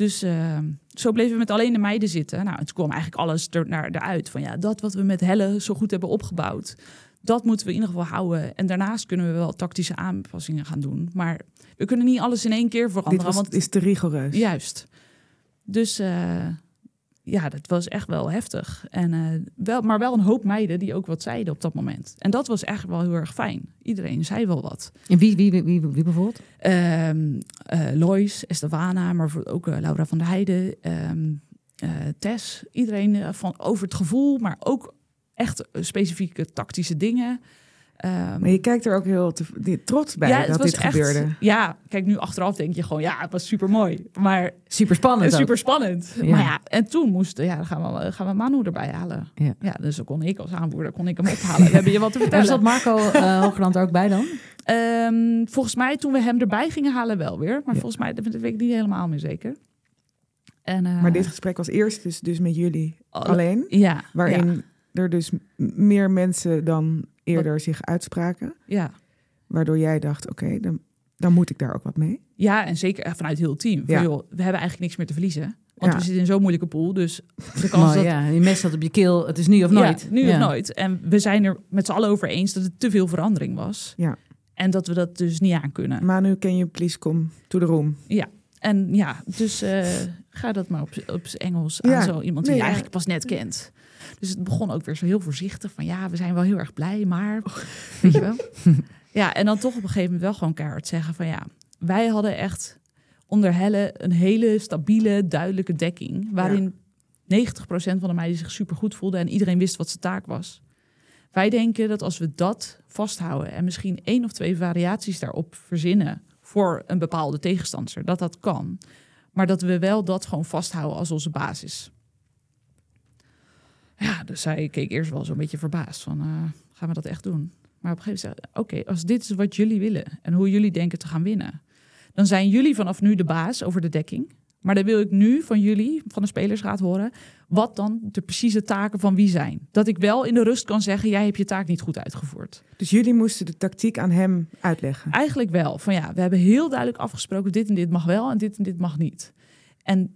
Dus uh, zo bleven we met alleen de meiden zitten. Nou, het kwam eigenlijk alles er, naar, eruit. Van ja, dat wat we met Helle zo goed hebben opgebouwd, dat moeten we in ieder geval houden. En daarnaast kunnen we wel tactische aanpassingen gaan doen. Maar we kunnen niet alles in één keer veranderen. Dit want, is te rigoureus. Juist. Dus uh, ja, dat was echt wel heftig. En, uh, wel, maar wel een hoop meiden die ook wat zeiden op dat moment. En dat was echt wel heel erg fijn. Iedereen zei wel wat. En wie, wie, wie, wie, wie bijvoorbeeld? Um, uh, Lois, Estewana, maar ook uh, Laura van der Heijden, um, Tess. Iedereen van over het gevoel, maar ook echt specifieke tactische dingen. Um, maar je kijkt er ook heel te, trots bij ja, dat dit echt, gebeurde. Ja, kijk nu achteraf denk je gewoon, ja, het was super mooi. Maar super spannend. Super spannend. Ja. Maar ja, en toen moesten, ja, dan gaan we, gaan we Manu erbij halen. Ja. ja, dus dan kon ik als aanvoerder kon ik hem ophalen. Hebben je wat te vertellen. zat Marco uh, Hoogland er ook bij dan? Um, volgens mij toen we hem erbij gingen halen wel weer. Maar volgens mij, dat weet ik niet helemaal meer zeker. En, uh, maar dit gesprek was eerst dus, dus met jullie alleen? Ja. Waarin er dus meer mensen dan eerder zich uitspraken. Ja. Waardoor jij dacht, oké, dan, dan moet ik daar ook wat mee. Ja, en zeker vanuit heel het team. Ja. joh, we hebben eigenlijk niks meer te verliezen. Want we zitten in zo'n moeilijke pool. Dus de kans dat... Ja, je mes staat op je keel. Het is nu of nooit. nu of nooit. En we zijn er met z'n allen over eens dat het te veel verandering was. Ja. En dat we dat dus niet aan kunnen. Maar nu ken je please come to the room. Ja. En ja, dus uh, ga dat maar op, op Engels aan zo iemand die je eigenlijk pas net kent. Dus het begon ook weer zo heel voorzichtig van ja, we zijn wel heel erg blij, maar weet je wel. Ja, en dan toch op een gegeven moment wel gewoon keihard zeggen van ja, wij hadden echt onder Helle een hele stabiele, duidelijke dekking. Waarin 90% van de meiden zich super goed voelden en iedereen wist wat zijn taak was. Wij denken dat als we dat vasthouden en misschien één of twee variaties daarop verzinnen voor een bepaalde tegenstander, dat dat kan. Maar dat we wel dat gewoon vasthouden als onze basis. Ja, dus zij keek eerst wel zo'n beetje verbaasd van, uh, gaan we dat echt doen? Maar op een gegeven moment zei oké, als dit is wat jullie willen en hoe jullie denken te gaan winnen, dan zijn jullie vanaf nu de baas over de dekking. Maar dan wil ik nu van jullie, van de spelersraad horen, wat dan de precieze taken van wie zijn. Dat ik wel in de rust kan zeggen, jij hebt je taak niet goed uitgevoerd. Dus jullie moesten de tactiek aan hem uitleggen? Eigenlijk wel. Van ja, we hebben heel duidelijk afgesproken, dit en dit mag wel en dit en dit mag niet. En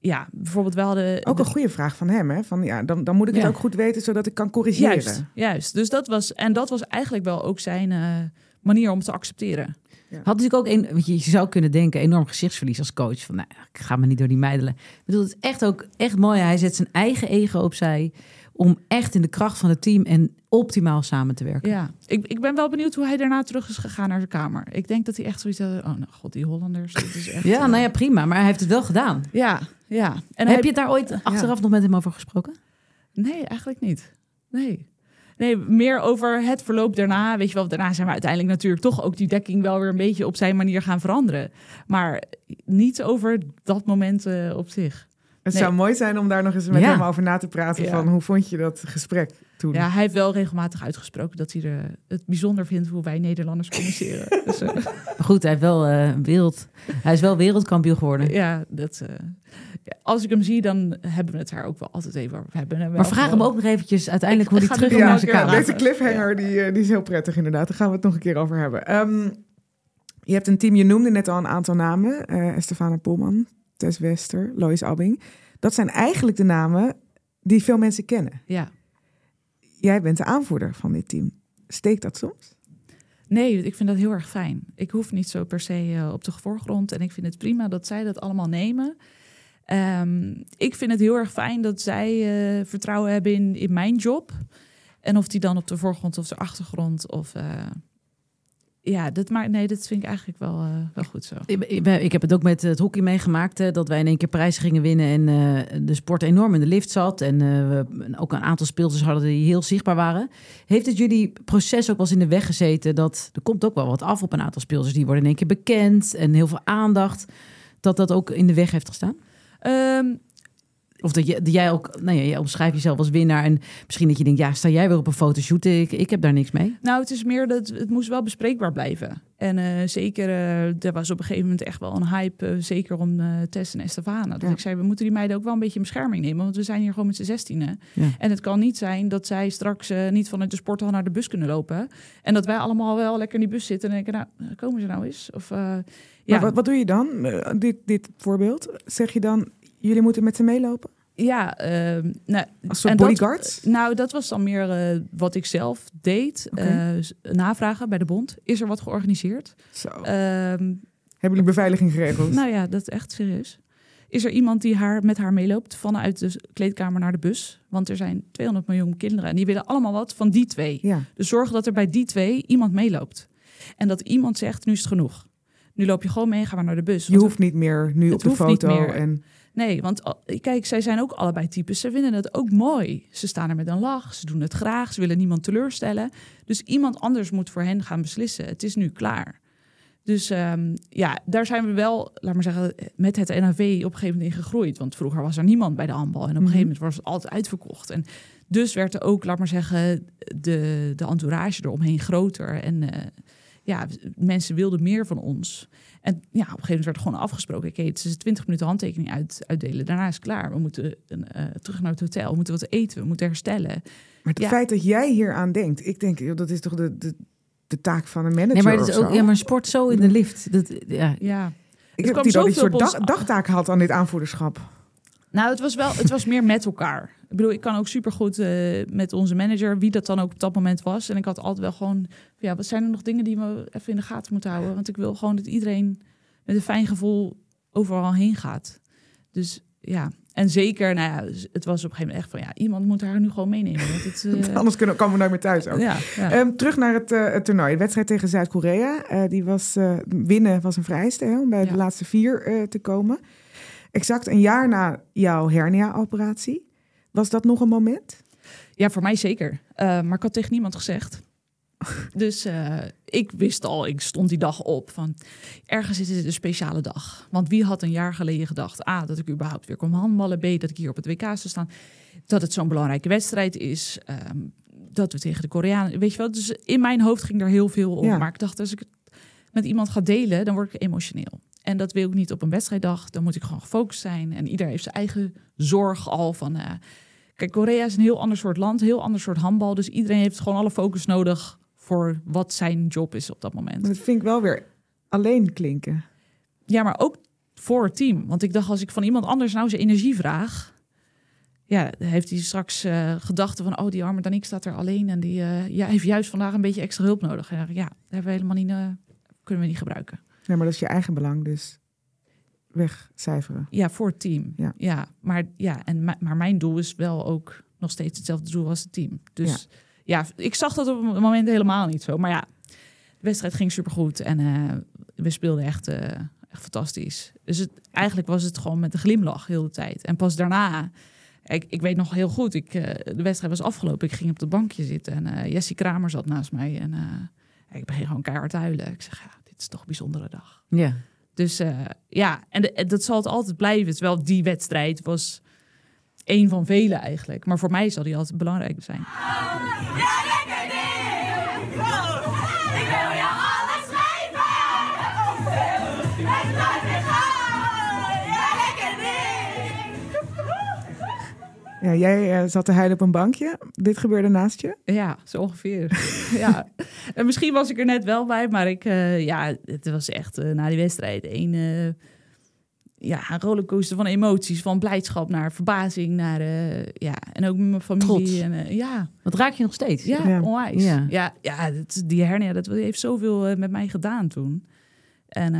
ja, bijvoorbeeld wel de... Ook een goede vraag van hem, hè? Van, ja, dan, dan moet ik het ook goed weten, zodat ik kan corrigeren. Juist, juist. Dus dat was, en dat was eigenlijk wel ook zijn uh, manier om te accepteren. Ja. Had natuurlijk ook een, want je zou kunnen denken, enorm gezichtsverlies als coach. Van, nou, ik ga me niet door die meidelen. Ik bedoel, het is echt ook echt mooi. Hij zet zijn eigen ego opzij om echt in de kracht van het team en optimaal samen te werken. Ja, ik, ik ben wel benieuwd hoe hij daarna terug is gegaan naar de kamer. Ik denk dat hij echt zoiets had, oh nou god, die Hollanders, dat is echt... ja, nou ja, prima, maar hij heeft het wel gedaan. Ja, ja. En heb je het daar ooit achteraf nog met hem over gesproken? Nee, eigenlijk niet. Nee. Nee, meer over het verloop daarna. Weet je wel, daarna zijn we uiteindelijk natuurlijk toch ook die dekking wel weer een beetje op zijn manier gaan veranderen. Maar niet over dat moment uh, op zich. Het zou mooi zijn om daar nog eens met hem over na te praten. Van hoe vond je dat gesprek toen? Ja, hij heeft wel regelmatig uitgesproken dat hij er, het bijzonder vindt hoe wij Nederlanders communiceren. dus, uh... Goed, hij, heeft wel, uh, wereld, hij is wel wereldkampioen geworden. Ja, dat, uh, als ik hem zie, dan hebben we het daar ook wel altijd even over. hebben maar vraag hem ook nog eventjes uiteindelijk ik, hoe hij terug naar zijn kamer. Deze cliffhanger die, die is heel prettig inderdaad. Daar gaan we het nog een keer over hebben. Um, je hebt een team, je noemde net al een aantal namen. Estefana Polman, Tess Wester, Lois Abbing. Dat zijn eigenlijk de namen die veel mensen kennen. Ja. Jij bent de aanvoerder van dit team. Steekt dat soms? Nee, ik vind dat heel erg fijn. Ik hoef niet zo per se uh, op de voorgrond. En ik vind het prima dat zij dat allemaal nemen. Um, ik vind het heel erg fijn dat zij uh, vertrouwen hebben in, in mijn job. En of die dan op de voorgrond of de achtergrond of... Uh, ja, dat, maar nee, dat vind ik eigenlijk wel, uh, wel goed zo. Ik, ik, heb het ook met het hockey meegemaakt. Hè, dat wij in één keer prijzen gingen winnen. En uh, de sport enorm in de lift zat. En uh, we ook een aantal speelsters hadden die heel zichtbaar waren. Heeft het jullie proces ook wel eens in de weg gezeten? Dat er komt ook wel wat af op een aantal speelsters. Die worden in één keer bekend. En heel veel aandacht. Dat dat ook in de weg heeft gestaan? Um, of dat, je, dat jij ook, nou ja, je omschrijft jezelf als winnaar. En misschien dat je denkt, ja, sta jij weer op een fotoshoot? Ik, ik heb daar niks mee. Nou, het is meer dat het moest wel bespreekbaar blijven. En uh, zeker, uh, er was op een gegeven moment echt wel een hype, uh, zeker om Tess en Estefana. Dat ja. ik zei, we moeten die meiden ook wel een beetje in bescherming nemen, want we zijn hier gewoon met z'n zestienen. Ja. En het kan niet zijn dat zij straks niet vanuit de sporthal naar de bus kunnen lopen. En dat wij allemaal wel lekker in die bus zitten en denken, nou, komen ze nou eens? Of, ja. Wat, wat, doe je dan? dit, dit voorbeeld, zeg je dan, jullie moeten met ze meelopen? Ja, uh, nou, als soort bodyguards? Dat, nou, dat was dan meer uh, wat ik zelf deed. Okay. Uh, navragen bij de bond. Is er wat georganiseerd? Zo. Um, Hebben jullie beveiliging geregeld? Nou ja, dat is echt serieus. Is er iemand die haar, met haar meeloopt vanuit de kleedkamer naar de bus? Want er zijn 200 miljoen kinderen en die willen allemaal wat van die twee. Ja. Dus zorg dat er bij die twee iemand meeloopt. En dat iemand zegt, nu is het genoeg. Nu loop je gewoon mee, ga maar naar de bus. Je hoeft niet meer nu op de foto. En... Nee, want kijk, zij zijn ook allebei types. Ze vinden het ook mooi. Ze staan er met een lach, ze doen het graag, ze willen niemand teleurstellen. Dus iemand anders moet voor hen gaan beslissen. Het is nu klaar. Dus um, ja, daar zijn we wel, laat maar zeggen, met het NAV op een gegeven moment in gegroeid. Want vroeger was er niemand bij de handbal. En op een gegeven moment was het altijd uitverkocht. En dus werd er ook, laat maar zeggen, de, de entourage eromheen groter. En uh, ja, mensen wilden meer van ons. En ja, op een gegeven moment werd er gewoon afgesproken. Oké, het is 20 minuten handtekening uit, uitdelen. Daarna is het klaar. We moeten uh, terug naar het hotel. We moeten wat eten. We moeten herstellen. Maar het ja. feit dat jij hier aan denkt. Ik denk, dat is toch de, de, de taak van een manager Nee, maar het is ook, ja, maar sport zo in de lift. Dat, ja. ja. Ik heb die dat een soort dag, dagtaak had aan dit aanvoerderschap. Nou, het was wel, het was meer met elkaar. Ik bedoel, ik kan ook supergoed uh, met onze manager, wie dat dan ook op dat moment was. En ik had altijd wel gewoon, ja, wat zijn er nog dingen die we even in de gaten moeten houden? Want ik wil gewoon dat iedereen met een fijn gevoel overal heen gaat. Dus ja, en zeker, nou ja, het was op een gegeven moment echt van, ja, iemand moet haar nu gewoon meenemen. Want het, uh... Anders kunnen, komen we nooit meer thuis ook. Ja, ja. Um, terug naar het, uh, het, toernooi. De wedstrijd tegen Zuid-Korea. Uh, die was, winnen was een vereiste hè, om bij ja. de laatste vier te komen. Exact een jaar na jouw hernia-operatie. Was dat nog een moment? Ja, voor mij zeker. Uh, maar ik had tegen niemand gezegd. Dus uh, ik wist al, ik stond die dag op van ergens is het een speciale dag. Want wie had een jaar geleden gedacht, A, dat ik überhaupt weer kom handballen, B, dat ik hier op het WK zou staan, dat het zo'n belangrijke wedstrijd is, um, dat we tegen de Koreanen, weet je wel. Dus in mijn hoofd ging er heel veel om. Ja. Maar ik dacht, als ik het met iemand ga delen, dan word ik emotioneel. En dat wil ik niet op een wedstrijddag. Dan moet ik gewoon gefocust zijn. En ieder heeft zijn eigen zorg al van. Uh, kijk, Korea is een heel ander soort land, heel ander soort handbal. Dus iedereen heeft gewoon alle focus nodig voor wat zijn job is op dat moment. Dat vind ik wel weer alleen klinken. Ja, maar ook voor het team. Want ik dacht, als ik van iemand anders nou zijn energie vraag... Ja, heeft hij straks uh, gedachten van... oh, die arme Danique staat er alleen... en die uh, ja, heeft juist vandaag een beetje extra hulp nodig. Ja, dat hebben we helemaal niet, kunnen we niet gebruiken. Nee, maar dat is je eigen belang, dus wegcijferen. Ja, voor het team. Ja, ja maar, ja, en, maar mijn doel is wel ook nog steeds hetzelfde doel als het team. Dus ja, ik zag dat op het moment helemaal niet zo. Maar ja, de wedstrijd ging supergoed en we speelden echt echt fantastisch. Dus het, eigenlijk was het gewoon met een glimlach heel de tijd. En pas daarna, ik, ik weet nog heel goed, ik, uh, de wedstrijd was afgelopen. Ik ging op de bankje zitten en Jessie Kramer zat naast mij. En ik begin gewoon keihard huilen. Ik zeg, ja, is toch een bijzondere dag. Ja. Dus ja, en de, dat zal het altijd blijven. Terwijl die wedstrijd was een van vele eigenlijk. Maar voor mij zal die altijd belangrijk zijn. Ja, jij uh, zat te huilen op een bankje. Dit gebeurde naast je? Ja, zo ongeveer. ja. En misschien was ik er net wel bij, maar ik, uh, ja, het was echt uh, na die wedstrijd een, ja, een rollercoaster van emoties. Van blijdschap naar verbazing, naar, ja, en ook met mijn familie. Trots. En, ja. Wat raak je nog steeds? Ja, ja. onwijs. Ja, ja, ja dat, die hernia, dat heeft zoveel met mij gedaan toen. En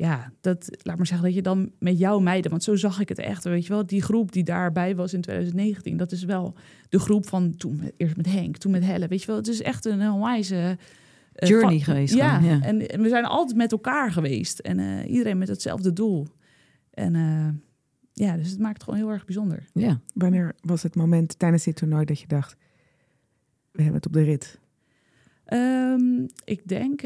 ja, dat, laat maar zeggen dat je dan met jouw meiden, want zo zag ik het echt, weet je wel, die groep die daarbij was in 2019, dat is wel de groep van toen met, eerst met Henk, toen met Helle, weet je wel, het is echt een heel wijze uh, journey geweest. Ja, ja. En, en, we zijn altijd met elkaar geweest en uh, iedereen met hetzelfde doel. En uh, ja, dus het maakt het gewoon heel erg bijzonder. Ja. Wanneer was het moment tijdens dit toernooi dat je dacht, we hebben het op de rit? Um, ik denk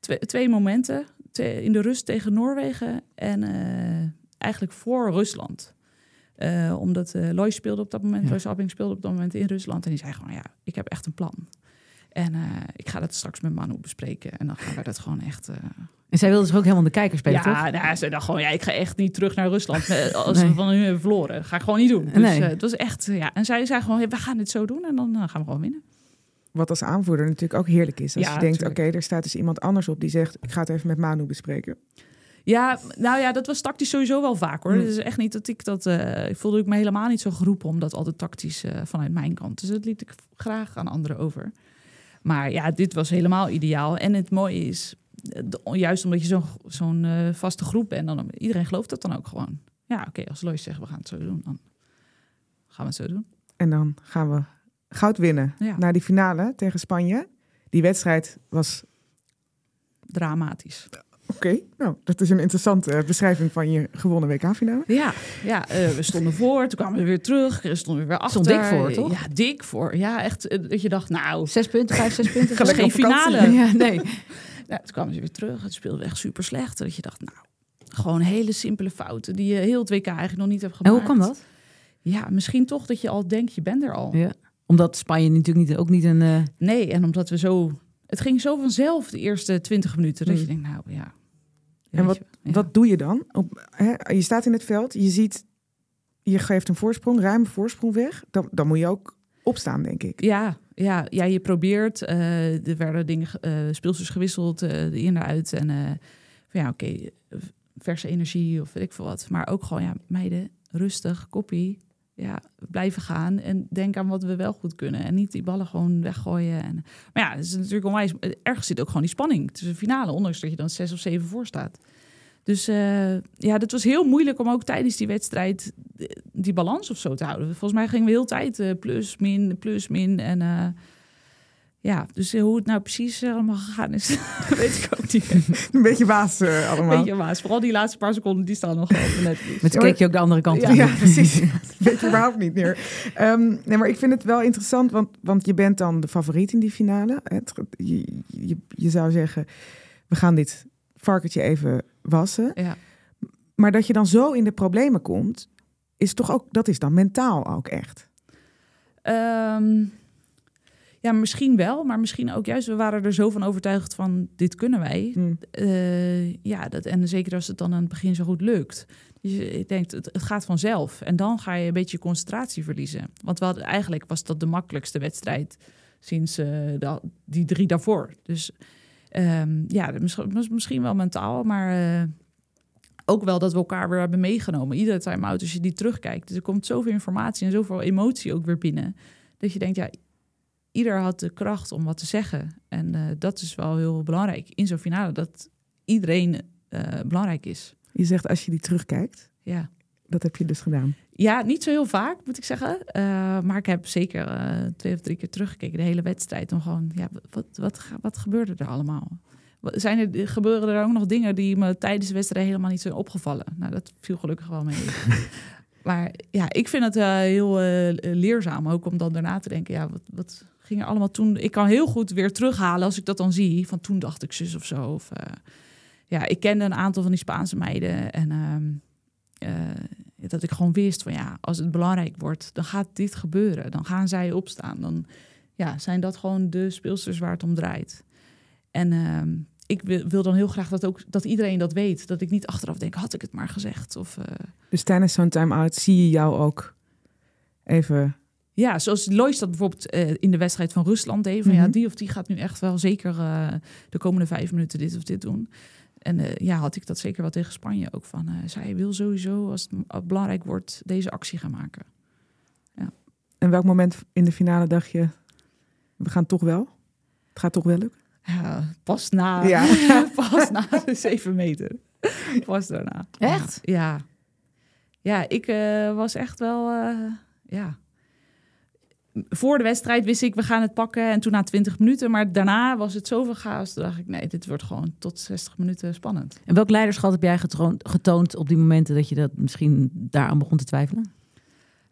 twee, twee momenten in de rust tegen Noorwegen en uh, eigenlijk voor Rusland. Uh, omdat uh, Lois speelde op dat moment, ja. Lois Abbing speelde op dat moment in Rusland. En die zei gewoon, ja, ik heb echt een plan. En ik ga dat straks met Manu bespreken. En dan gaan we dat gewoon echt... En zij wilde zich ook helemaal de kijker spelen, ja, toch? Ja, ze dacht gewoon, ja, ik ga echt niet terug naar Rusland als nee. we van hebben verloren. Dat ga ik gewoon niet doen. Dus nee. het was echt, ja. En zij zei gewoon, we gaan dit zo doen en dan gaan we gewoon winnen wat als aanvoerder natuurlijk ook heerlijk is. Als ja, je denkt, oké, okay, er staat dus iemand anders op die zegt... ik ga het even met Manu bespreken. Ja, nou ja, dat was tactisch sowieso wel vaak hoor. Het is echt niet dat ik dat... Uh, ik voelde ik me helemaal niet zo geroepen om dat altijd tactisch uh, vanuit mijn kant. Dus dat liet ik graag aan anderen over. Maar ja, dit was helemaal ideaal. En het mooie is, juist omdat je zo'n zo'n uh, vaste groep bent... Dan, iedereen gelooft dat dan ook gewoon. Ja, oké, als Lois zegt we gaan het zo doen, dan gaan we het zo doen. En dan gaan we goud winnen ja. naar die finale tegen Spanje. Die wedstrijd was dramatisch. Oké, okay. nou, dat is een interessante beschrijving van je gewonnen WK-finale. Ja, ja uh, we stonden voor, toen kwamen we weer terug, we stonden weer achter. Stond dik voor, toch? Ja, dik voor. Ja, echt, uh, dat je dacht, nou... Zes punten, vijf, zes punten. Dat geen finale. Ja, nee. ja, toen kwamen ze weer terug, het speelde echt super slecht. Dat je dacht, nou, gewoon hele simpele fouten die je heel het WK eigenlijk nog niet hebt gemaakt. En hoe kan dat? Ja, misschien toch dat je al denkt, je bent er al. Ja omdat Spanje natuurlijk niet, ook niet een... Uh... Nee, en omdat we zo... Het ging zo vanzelf de eerste twintig minuten. Dat mm. je denkt, nou ja. En wat, ja. wat doe je dan? Op, hè, je staat in het veld, je ziet... Je geeft een voorsprong, ruime voorsprong weg. Dan, dan moet je ook opstaan, denk ik. Ja, ja, ja je probeert. Uh, er werden dingen, uh, speelsters gewisseld, uh, de in en uit. En van ja, oké, okay, verse energie of weet ik veel wat. Maar ook gewoon, ja, meiden, rustig, koppie ja, blijven gaan en denken aan wat we wel goed kunnen. En niet die ballen gewoon weggooien. En, maar ja, het is natuurlijk onwijs. Ergens zit ook gewoon die spanning tussen finale, ondanks dat je dan zes of zeven voor staat. Dus uh, ja, dat was heel moeilijk om ook tijdens die wedstrijd die balans of zo te houden. Volgens mij gingen we heel tijd uh, plus, min, plus, min. En ja, dus hoe het nou precies eh, allemaal gegaan is, weet ik ook niet. Een beetje waas uh, allemaal. Een beetje waas. Vooral die laatste paar seconden, die staan nog op net. Met keek je ook de andere kant op. Ja, ja precies. weet je überhaupt niet meer. Um, nee, maar ik vind het wel interessant, want, want je bent dan de favoriet in die finale. Het, je, je, je zou zeggen, we gaan dit varkentje even wassen. Ja. Maar dat je dan zo in de problemen komt, is toch ook, dat is dan mentaal ook echt? Um, ja, misschien wel, maar misschien ook juist. We waren er zo van overtuigd van dit kunnen wij. Hmm. Uh, ja, dat, en zeker als het dan aan het begin zo goed lukt. Dus ik denk, het, het gaat vanzelf. En dan ga je een beetje concentratie verliezen. Want we hadden, eigenlijk was dat de makkelijkste wedstrijd sinds uh, de, die drie daarvoor. Dus Um, ja, misschien wel mentaal, maar uh, ook wel dat we elkaar weer hebben meegenomen. Iedere time-out, als je die terugkijkt. Dus er komt zoveel informatie en zoveel emotie ook weer binnen. Dat je denkt, ja, ieder had de kracht om wat te zeggen. En uh, dat is wel heel belangrijk in zo'n finale, dat iedereen uh, belangrijk is. Je zegt als je die terugkijkt. Ja. Dat heb je dus gedaan. Ja, niet zo heel vaak, moet ik zeggen. Uh, maar ik heb zeker twee of drie keer teruggekeken, de hele wedstrijd. Om gewoon, ja, wat, wat, wat gebeurde er allemaal? Zijn er, gebeuren er ook nog dingen die me tijdens de wedstrijd helemaal niet zijn opgevallen? Nou, dat viel gelukkig wel mee. maar ja, ik vind het heel leerzaam ook om dan daarna te denken, ja, wat, wat ging er allemaal toen? Ik kan heel goed weer terughalen als ik dat dan zie, van toen dacht ik zus of zo. Of, uh, ja, ik kende een aantal van die Spaanse meiden en ehm, dat ik gewoon wist van ja, als het belangrijk wordt, dan gaat dit gebeuren. Dan gaan zij opstaan. Dan ja, zijn dat gewoon de speelsters waar het om draait. En ehm, ik wil, dan heel graag dat, ook, dat iedereen dat weet. Dat ik niet achteraf denk, had ik het maar gezegd. Of, uh... Dus tijdens zo'n time-out zie je jou ook even... Ja, zoals Lois dat bijvoorbeeld uh, in de wedstrijd van Rusland deed. Van, ja, mhm. die of die gaat nu echt wel zeker uh, de komende vijf minuten dit of dit doen. En ja, had ik dat zeker wel tegen Spanje ook van. zij wil sowieso, als het belangrijk wordt, deze actie gaan maken. Ja. En welk moment in de finale dacht je, we gaan toch wel? Het gaat toch wel lukken? Ja, pas na. Ja. pas na de zeven meter. Pas daarna. Echt? Ja. Ja, ik was echt wel... Ja. Voor de wedstrijd wist ik, we gaan het pakken. En toen na 20 minuten. Maar daarna was het zoveel chaos. Toen dacht ik, nee, dit wordt gewoon tot 60 minuten spannend. En welk leiderschap heb jij getoond, getoond op die momenten dat je dat misschien daaraan begon te twijfelen?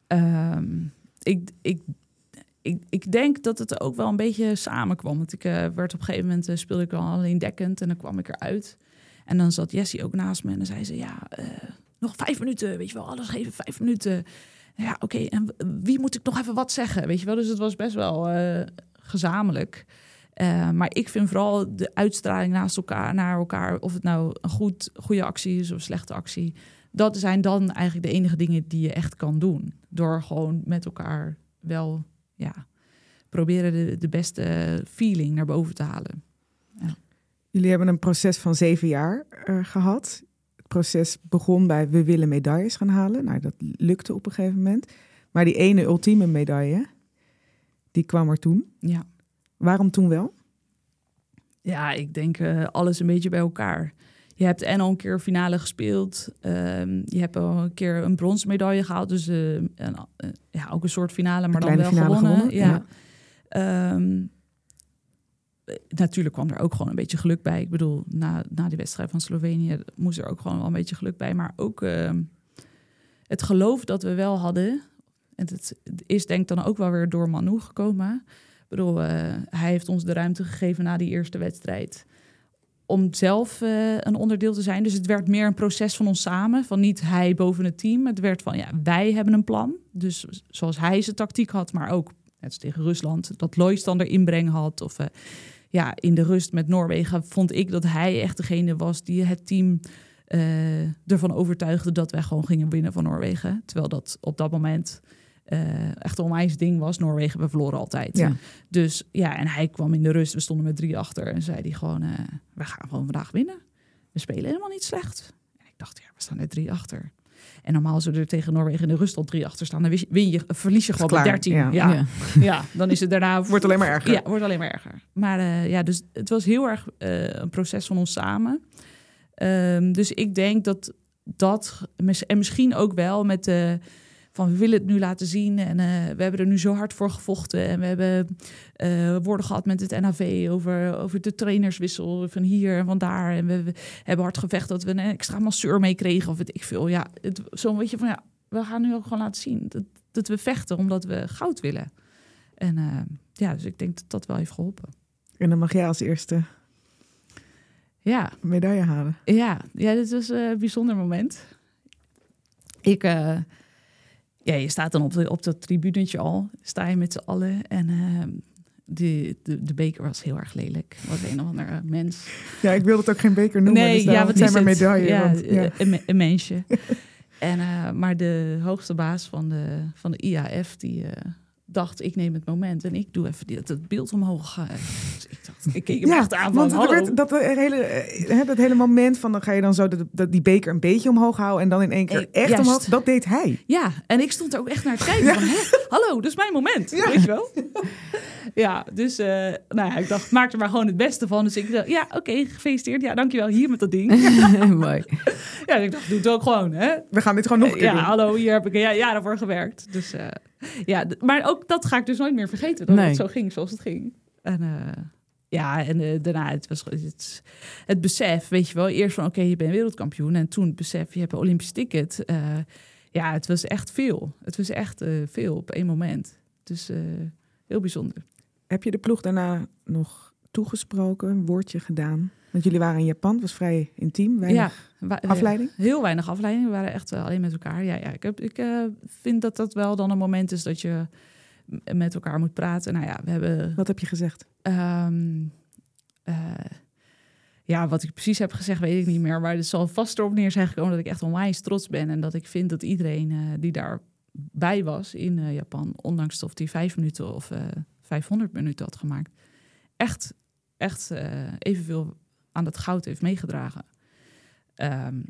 Um, ik, ik ik, ik denk dat het ook wel een beetje samenkwam. Want ik uh, werd op een gegeven moment uh, speelde ik wel alleen dekkend en dan kwam ik eruit. En dan zat Jessie ook naast me en dan zei ze: Ja, uh, nog vijf minuten, weet je wel, alles geven vijf minuten. Ja, oké, en wie moet ik nog even wat zeggen? Weet je wel, dus het was best wel gezamenlijk. maar ik vind vooral de uitstraling naast elkaar, naar elkaar, of het nou een goed, goede actie is of een slechte actie. Dat zijn dan eigenlijk de enige dingen die je echt kan doen. Door gewoon met elkaar wel ja, proberen de, de beste feeling naar boven te halen. Jullie hebben een proces van zeven jaar uh, gehad. Proces begon bij we willen medailles gaan halen. Nou, dat lukte op een gegeven moment. Maar die ene ultieme medaille, die kwam er toen. Ja. Waarom toen wel? Ja, ik denk uh, alles een beetje bij elkaar. Je hebt en al een keer finale gespeeld. Um, je hebt al een keer een bronzen medaille gehaald. Dus uh, een, uh, ja, ook een soort finale, maar dan wel gewonnen. gewonnen. Ja. ja. Um, natuurlijk kwam er ook gewoon een beetje geluk bij. Ik bedoel, na, na die wedstrijd van Slovenië moest er ook gewoon wel een beetje geluk bij. Maar ook uh, het geloof dat we wel hadden. En het is denk ik dan ook wel weer door Manu gekomen. Ik bedoel, uh, hij heeft ons de ruimte gegeven na die eerste wedstrijd om zelf uh, een onderdeel te zijn. Dus het werd meer een proces van ons samen, van niet hij boven het team. Het werd van, ja, wij hebben een plan. Dus zoals hij zijn tactiek had, maar ook net tegen Rusland, dat Lois dan er inbreng had. Of uh, ja, in de rust met Noorwegen vond ik dat hij echt degene was die het team uh, ervan overtuigde dat wij gewoon gingen winnen van Noorwegen. Terwijl dat op dat moment uh, echt een onwijs ding was. Noorwegen, we verloren altijd. Ja. Dus ja, en hij kwam in de rust. We stonden met drie achter. En zei hij gewoon, uh, we gaan gewoon vandaag winnen. We spelen helemaal niet slecht. En ik dacht, ja, we staan er drie achter. En normaal als we er tegen Noorwegen in de rust al drie achter staan, dan win je, verlies je gewoon met 13. Ja. Ja. ja. dan is het daarna. wordt alleen maar erger. Ja, wordt alleen maar erger. Maar uh, ja, dus het was heel erg uh, een proces van ons samen. Um, dus ik denk dat dat, en misschien ook wel met de van we willen het nu laten zien en uh, we hebben er nu zo hard voor gevochten en we hebben uh, woorden gehad met het NAV over, over de trainerswissel van hier en van daar en we, we hebben hard gevecht dat we een extra masseur meekregen of weet ik veel. Ja, zo'n beetje van ja, we gaan nu ook gewoon laten zien dat, dat we vechten omdat we goud willen. En uh, ja, dus ik denk dat dat wel heeft geholpen. En dan mag jij als eerste ja. medaille halen. Ja, ja dit was een bijzonder moment. Ik, uh, ja, je staat dan op, de, op dat tribunetje al, sta je met z'n allen. En uh, de, de, de, beker was heel erg lelijk. Was een of ander mens. Ja, ik wil het ook geen beker noemen. Nee, dus ja, wat zijn maar medaille. Ja, want, ja. Een, een, mensje. en, uh, maar de hoogste baas van de, van de IAF, die uh, dacht, ik neem het moment en ik doe even dat het beeld omhoog. dus ik dacht, ik keek hem echt aan van, want werd, dat, hele, hè, dat hele moment van dan ga je dan zo die beker een beetje omhoog houden en dan in één keer echt omhoog. Dat deed hij. Ja, en ik stond er ook echt naar te kijken van, hallo, dat is mijn moment, weet je wel. ja, dus uh, nou ja, ik dacht, maak er maar gewoon het beste van. Dus ik dacht, ja, oké, gefeliciteerd. Ja, dankjewel, hier met dat ding. Mooi. ja, ik dacht, doe het ook gewoon, hè. We gaan dit gewoon nog een keer Ja, hallo, hier heb ik een jaar daarvoor gewerkt. Dus uh, ja, maar ook dat ga ik dus nooit meer vergeten, dat het zo ging zoals het ging. En... Uh, ja, en uh, daarna het was het, het besef, weet je wel, eerst van oké, je bent wereldkampioen en toen het besef, je hebt een Olympisch ticket. Uh, ja, het was echt veel. Het was echt uh, veel op één moment. Dus heel bijzonder. Heb je de ploeg daarna nog toegesproken, een woordje gedaan? Want jullie waren in Japan, het was vrij intiem, weinig ja, afleiding? Heel weinig afleiding, we waren echt alleen met elkaar. Ja, ja ik, heb, ik vind dat dat wel dan een moment is dat je met elkaar moet praten. Nou ja, we hebben. Wat heb je gezegd? Um, uh, ja, wat ik precies heb gezegd, weet ik niet meer. Maar het zal vast erop neer zijn gekomen dat ik echt onwijs trots ben. En dat ik vind dat iedereen uh, die daarbij was in uh, Japan, ondanks of die vijf minuten of 500 minuten had gemaakt, echt, echt evenveel aan dat goud heeft meegedragen. Um,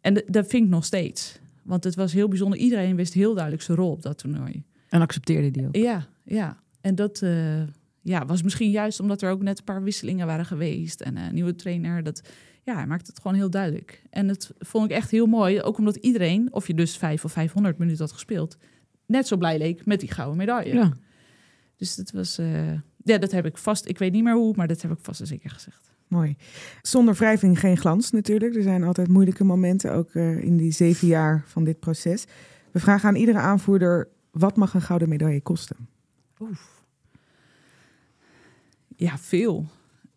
en dat vind ik nog steeds. Want het was heel bijzonder. Iedereen wist heel duidelijk zijn rol op dat toernooi. En accepteerde die ook. Ja, ja. En dat uh, ja, was misschien juist omdat er ook net een paar wisselingen waren geweest. En een nieuwe trainer, dat ja, hij maakte het gewoon heel duidelijk. En dat vond ik echt heel mooi. Ook omdat iedereen, of je dus vijf of 500 minuten had gespeeld, net zo blij leek met die gouden medaille. Ja. Dus dat was, uh, ja, dat heb ik vast. Ik weet niet meer hoe, maar dat heb ik vast en zeker gezegd. Mooi. Zonder wrijving geen glans natuurlijk. Er zijn altijd moeilijke momenten, ook uh, in die zeven jaar van dit proces. We vragen aan iedere aanvoerder wat mag een gouden medaille kosten? Oef. Ja, veel.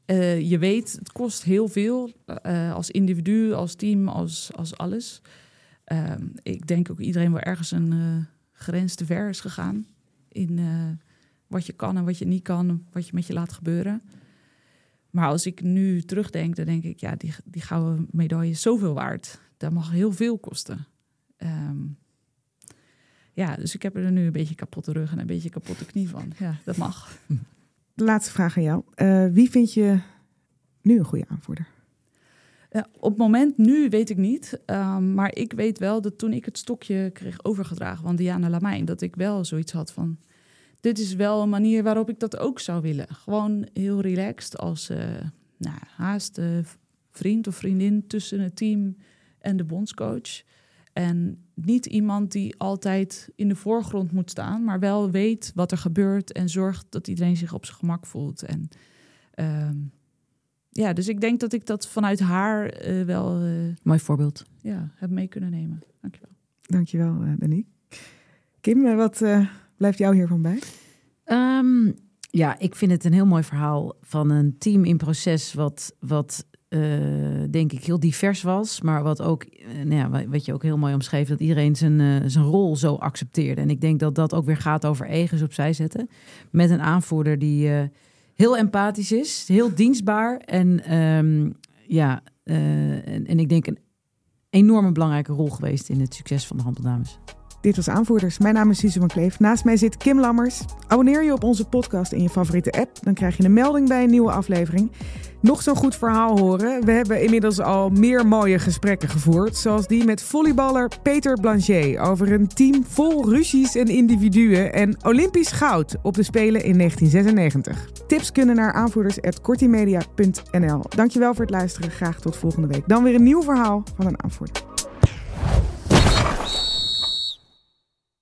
Uh, je weet, het kost heel veel. Uh, als individu, als team, als, als alles. Uh, ik denk ook iedereen wel ergens een grens te ver is gegaan. In wat je kan en wat je niet kan. Wat je met je laat gebeuren. Maar als ik nu terugdenk, dan denk ik... ja, die, die gouden medaille is zoveel waard. Dat mag heel veel kosten. Um, ja, dus ik heb er nu een beetje kapotte rug en een beetje kapotte knie van. Ja, dat mag. De laatste vraag aan jou. Uh, wie vind je nu een goede aanvoerder? Ja, op het moment nu weet ik niet. Um, maar ik weet wel dat toen ik het stokje kreeg overgedragen van Diana Lamijn, dat ik wel zoiets had van. Dit is wel een manier waarop ik dat ook zou willen. Gewoon heel relaxed als uh, nou, haast uh, vriend of vriendin tussen het team en de bondscoach. En niet iemand die altijd in de voorgrond moet staan, maar wel weet wat er gebeurt en zorgt dat iedereen zich op zijn gemak voelt. En uh, ja, dus ik denk dat ik dat vanuit haar uh, wel. Uh, Mooi voorbeeld. Ja, heb mee kunnen nemen. Dankjewel. Dankjewel, Danique. Kim, wat blijft jou hiervan bij? Um, ja, ik vind het een heel mooi verhaal van een team in proces wat, wat uh, denk ik heel divers was. Maar wat ook, uh, nou ja, wat je ook heel mooi omschreef, dat iedereen zijn, uh, zijn rol zo accepteerde. En ik denk dat dat ook weer gaat over egens opzij zetten. Met een aanvoerder die heel empathisch is, heel dienstbaar. En um, ja, en, en, ik denk een enorme belangrijke rol geweest in het succes van de handbaldames. Dit was Aanvoerders. Mijn naam is Suze van Kleef. Naast mij zit Kim Lammers. Abonneer je op onze podcast in je favoriete app. Dan krijg je een melding bij een nieuwe aflevering. Nog zo'n goed verhaal horen. We hebben inmiddels al meer mooie gesprekken gevoerd. Zoals die met volleyballer Peter Blanchet. Over een team vol ruzies en individuen. En Olympisch goud op de Spelen in 1996. Tips kunnen naar aanvoerders.kortimedia.nl. Dankjewel voor het luisteren. Graag tot volgende week. Dan weer een nieuw verhaal van een aanvoerder.